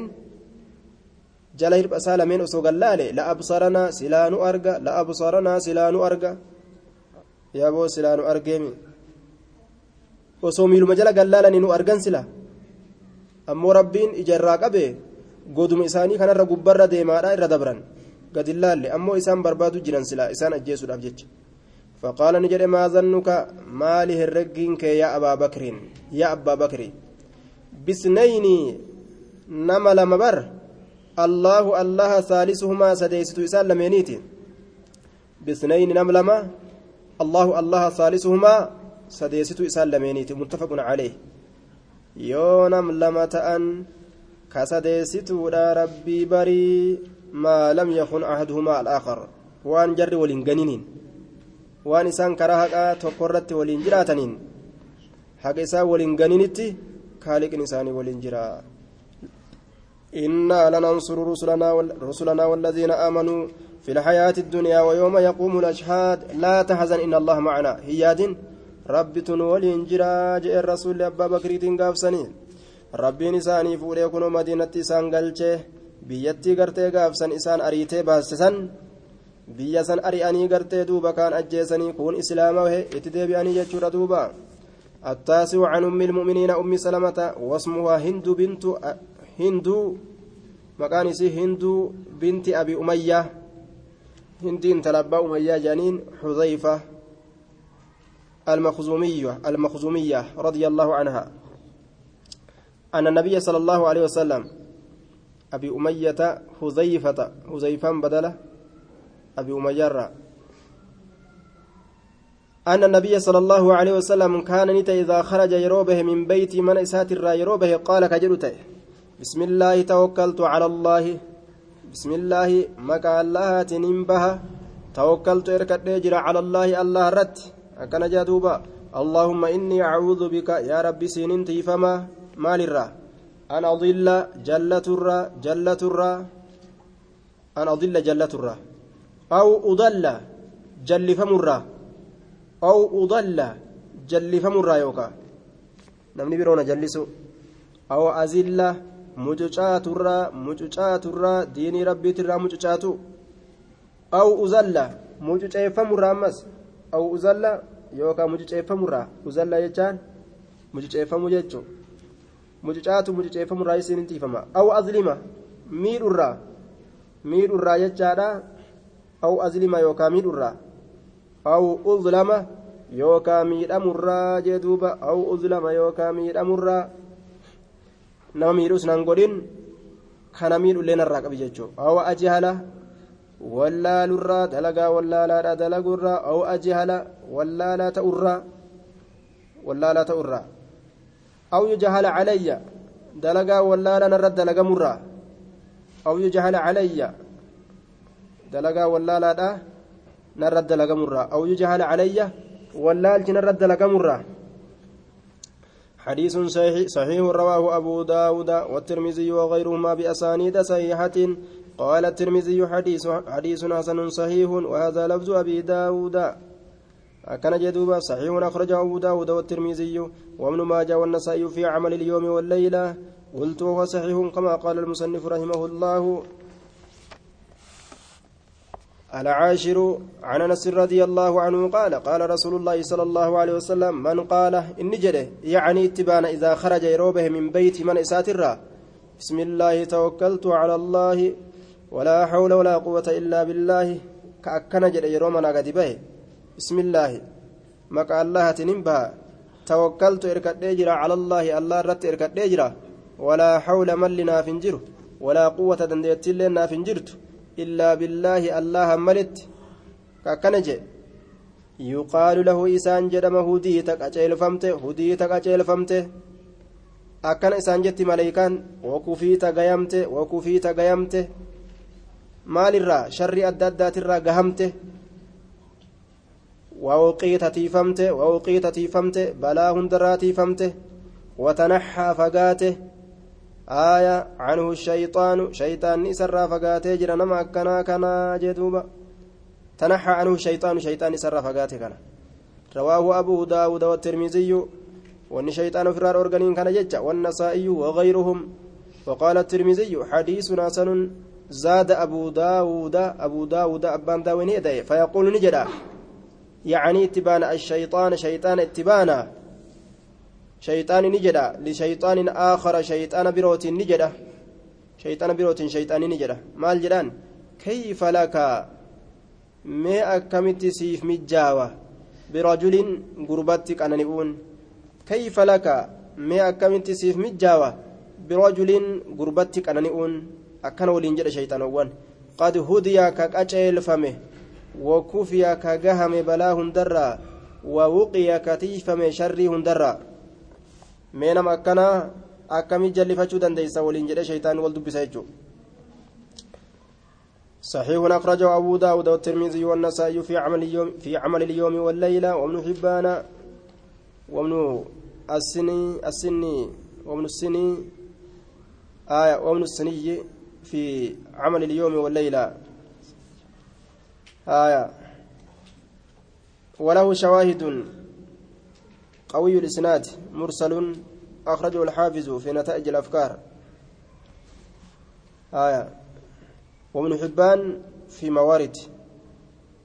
جل هرب إسالمين أسوق اللالي لأبصرنا سلان أرقى لأبصرنا سلان أرقى يا بو سلان أرقيمي osoo miiluma jala gallaalanii nu argan sila ammoo rabbiin ijarraa qabe goduma isaanii kanarra gubbarra deemaadha irra dabran gad hin laalle ammoo isaan barbaadu jiran sila isaan ajjeesuudhaaf jecha فقال نجد ما ظنك مالي هرقينك يا أبا بكر يا أبا بكر بسنين نما لما بر الله الله ثالثهما سديست إسان لمينيتي بسنين نم لما الله الله ثالثهما سديست إسان لمينيتي متفق عليه يونم لما تأن كسديست ربي بري ما لم يكن أحدهما الآخر وان جر ولنجنين waan isaan karaa haqaa tokko irratti waliin jiraataniin haqa isaan waliin ganinitti kaaliqin isaanii waliin jira إنا لننصر رسلنا رسلنا والذين آمنوا في الحياة الدنيا ويوم يقوم الأشهاد لا تحزن إن الله معنا هياد رب تنولين جرا جاء الرسول أبا بكر تنقافسني ربي نساني فوري يكونوا مدينة إسان قلچه بيتي قرتي قافسن إسان أريتي باسسن biyya san ari'anii gartee duuba kaan ajjeesanii kun islaama itti deebi'anii jechuudha duuba. التاسع عن أم المؤمنين أم سلمة واسمها هند بنت هند مكان هند بنت أبي أمية هند تلبى أمية جنين حذيفة المخزومية المخزومية رضي الله عنها. أن النبي صلى الله عليه وسلم أبي أمية حذيفة حذيفا بدله أبي أميرة. أن النبي صلى الله عليه وسلم كان نتا إذا خرج يروبه من بيت من إسات يروبه قال كجلته بسم الله توكلت على الله بسم الله مكا الله تنبها توكلت إركت على الله الله رت. إني أعوذ بك يا ربي سنين فما مال الرا أن أضل جلة الرا جلة الرا أن أضل جلة الرا أو أضل جلفمرة أو أضل جلفمرة يوكا نمني برونا جلسو أو أزل mucucaaturraa mucucaaturraa diinii rabbiitirraa mucucaatu? Aw uzalla mucuceeffamurraa ammas? Aw uzalla yookaan mucuceeffamurraa uzalla jechaan mucuceeffamu jechuun mucucaatu mucuceeffamurraa isiin intiifama aw azlima miidhurraa miidhurraa jechaadha aw azlima yookaan miidhurraa aw uzlama yookaan miidhamurraa jee duuba aw uzlama yookaan miidhamurraa nama miidhus nan godhin kana miidhullee narraa qabi jechuudha aw ajihala wallaalurraa dalagaa wallaalaadha dalagurraa aw ajihala wallaalaa ta'urraa wallaalaa ta'urraa aw yujahala calayya dalagaa wallaalaa narra dalagamurraa aw yujahala calayya dalagaa wallaalaadha narra dalagamurraa aw yujahala calayya wallaalchi narra dalagamurraa حديث صحيح, صحيح رواه أبو داود والترمذي وغيرهما بأسانيد صحيحة قال الترمذي حديث حديث حسن صحيح وهذا لفظ أبي داود. كان جدوبا صحيح أخرجه أبو داود والترمذي وابن ماجه والنسائي في عمل اليوم والليلة. قلت وهو صحيح كما قال المصنف رحمه الله. العاشر عن أنس رضي الله عنه قال قال رسول الله صلى الله عليه وسلم من قال ان جده يعني اتبان إذا خرج يروبه من بيت من اساتر بسم الله توكلت على الله ولا حول ولا قوة إلا بالله. كأكن جد يرومنا قد به. بسم الله. مكا الله تنبها توكلت إركد إجرا على الله الله رت إركد إجرا ولا حول من لنا فنجر ولا قوة دنديت لنا فنجرت إلا بالله الله ملت. كأكنج يقال له إسان جدم هديتك أجيل فمته. هديتك أجيل فمته. أكن إسان جت ملائكان وكفيت قيمته وكفيت قيمته maalirraa sharri adda addaatirraa gahamte wawqiita tiifamte wawqiita tiifamte balaa hundarraa tiifamte watanaxaa fagaate aaya canhu shayxaanu shayxaanni isarraa fagaatee jira nama akkanaa kanaa jee duuba tanaxaa canhu shayxaanu shayxaan isarraa fagaate kana rawaahu abuu daawuda wattirmiziyyu wanni shayxaan ofirraa dhoorganiin kana jecha wannasaa'iyu wagayruhum وقال الترمذي حديث حسن زاد أبو داود أبو داود أبان داوين يدعي. فيقول نجدا يعني اتبان الشيطان شيطان اتبانا. شيطان نجدا لشيطان آخر شيطان بروت نجدا شيطان بروت شيطان نجدا مال جدان كيف لك؟ ما أكمت سيف مجاوة؟ برجل قربتك أنا نقول كيف لك؟ ما أكمت سيف مجاوة؟ برجل قربتك أنا نقول akkana waliin jedhe shayxaanowwan qad hudiya ka qaceelfame wakufiya ka gahame balaa hundarraa wawuqiya ka tiifame sharrii hundarraa mee nama akkanaa akkamii jallifachuu dandeeysa waliin jedhe shayxaan wal dubbisa jechuu صحيح أخرجه أبو داود والترمذي والنسائي في عمل اليوم في عمل اليوم والليلة وابن حبان وابن السني السني وابن السني آية وابن السني في عمل اليوم والليلة. آية. وله شواهد قوي الإسناد مرسل أخرجه الحافظ في نتائج الأفكار. آية. وابن حبان في موارد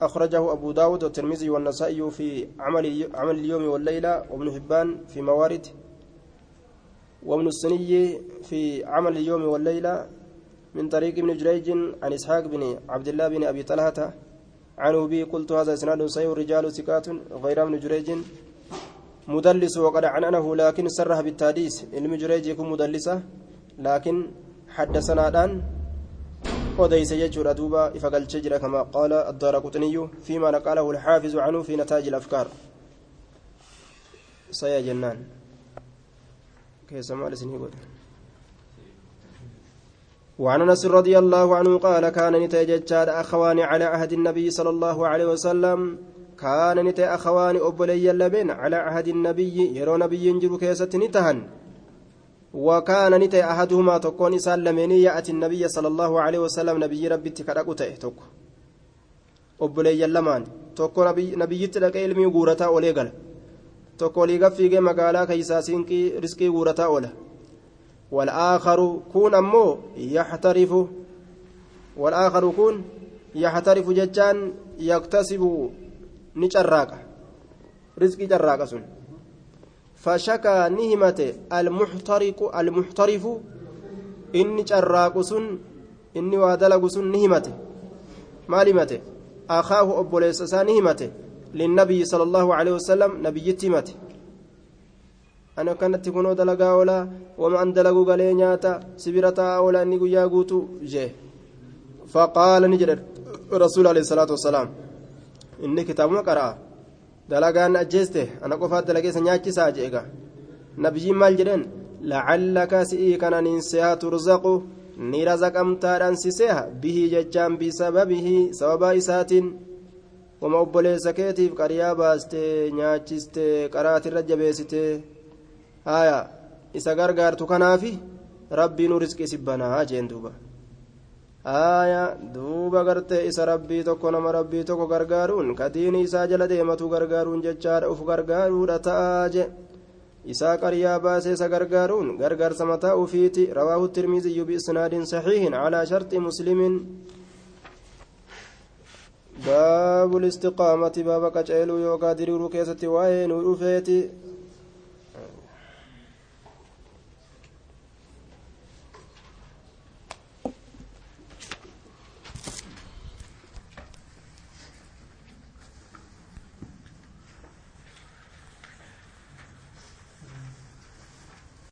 أخرجه أبو داود والترمذي والنسائي في عمل عمل اليوم والليلة. وابن حبان في موارد وابن السني في عمل اليوم والليلة. من طريق ابن جريج عن إسحاق بن عبد الله بن أبي طلحة. عن أبي قلت هذا إسناد صحيح رجال ثقات غير ابن جريج. مدلس وقد عننه لكن سرح بالتحديث. علم جريج يكون مدلسة لكن حدثنا الآن. وديس يجر دوبا إفقل شجرة كما قال الدار قطني. فيما نقله الحافظ عنه في نتاج الأفكار. سيا جنان. كيس مال سنه وعن أنس رضي الله عنه قال كان نتيجتشاد أخوان على عهد النبي صلى الله عليه وسلم. كان نتي أخوان أبلي اللبن على عهد النبي يرو نبي ينجر كيست نتهن. وكان نتي أحدهما تكون سلمين يأتي النبي صلى الله عليه وسلم نبي ربي تكرقته تك أبلي اللمان تكو نبي نبي تلقى علمي غورتا tokko olii gaffiigee magaalaa keeysaa siinqii riskii guurataa oola والآخر كون أمو يحترف والآخر كون يحترف ججان يكتسب نجراك رزق جراك سن. فشكى نهمة المحترق المحترف إني جراك سن إني وادلق سن نهمته ما لمته أخاه أبو ليس نهمته للنبي صلى الله عليه وسلم نبي تيمته ana kanatti kunoo dalagaa oolaa wama an dalagu galee nyaata sibira taa'aa oolaa inni guyyaa guutu jee. Faqaala ni jedhe rasuul alayhi salaatu wassalaam inni kitaabuma qara'a? Dalagaan ajjeeste ana qofaat dalageessa nyaachisaa jeega nabiyyiin maal jedheen? Lacallaka si'ii kananiin seha turzaqu ni razaqamtaadhaan si seha bihii jechaan bisababihi sababaa isaatiin. Wama obboleessa keetiif qariyaa baaste nyaachiste qaraatirra jabeessite haya isa gargaartu kanaafi rabbiinu rizqi sibbanaa jeen duuba. Haya duuba gartee isa rabbii tokko nama rabbii tokko gargaaruun kadiini isaa jala deematu gargaaruun jechaadha uf gargaaruudha ta'aa jee isaa qariyaa baasee isa gargaaruun gargaarsa mataa ufiiti rawaahu tirmiziyyu biisnaadin saxiihin calaa sharxi muslimin. Baabul listiqaamati baaba qaceeluu yookaa diriiruu keessatti waa'ee nu dhufeeti.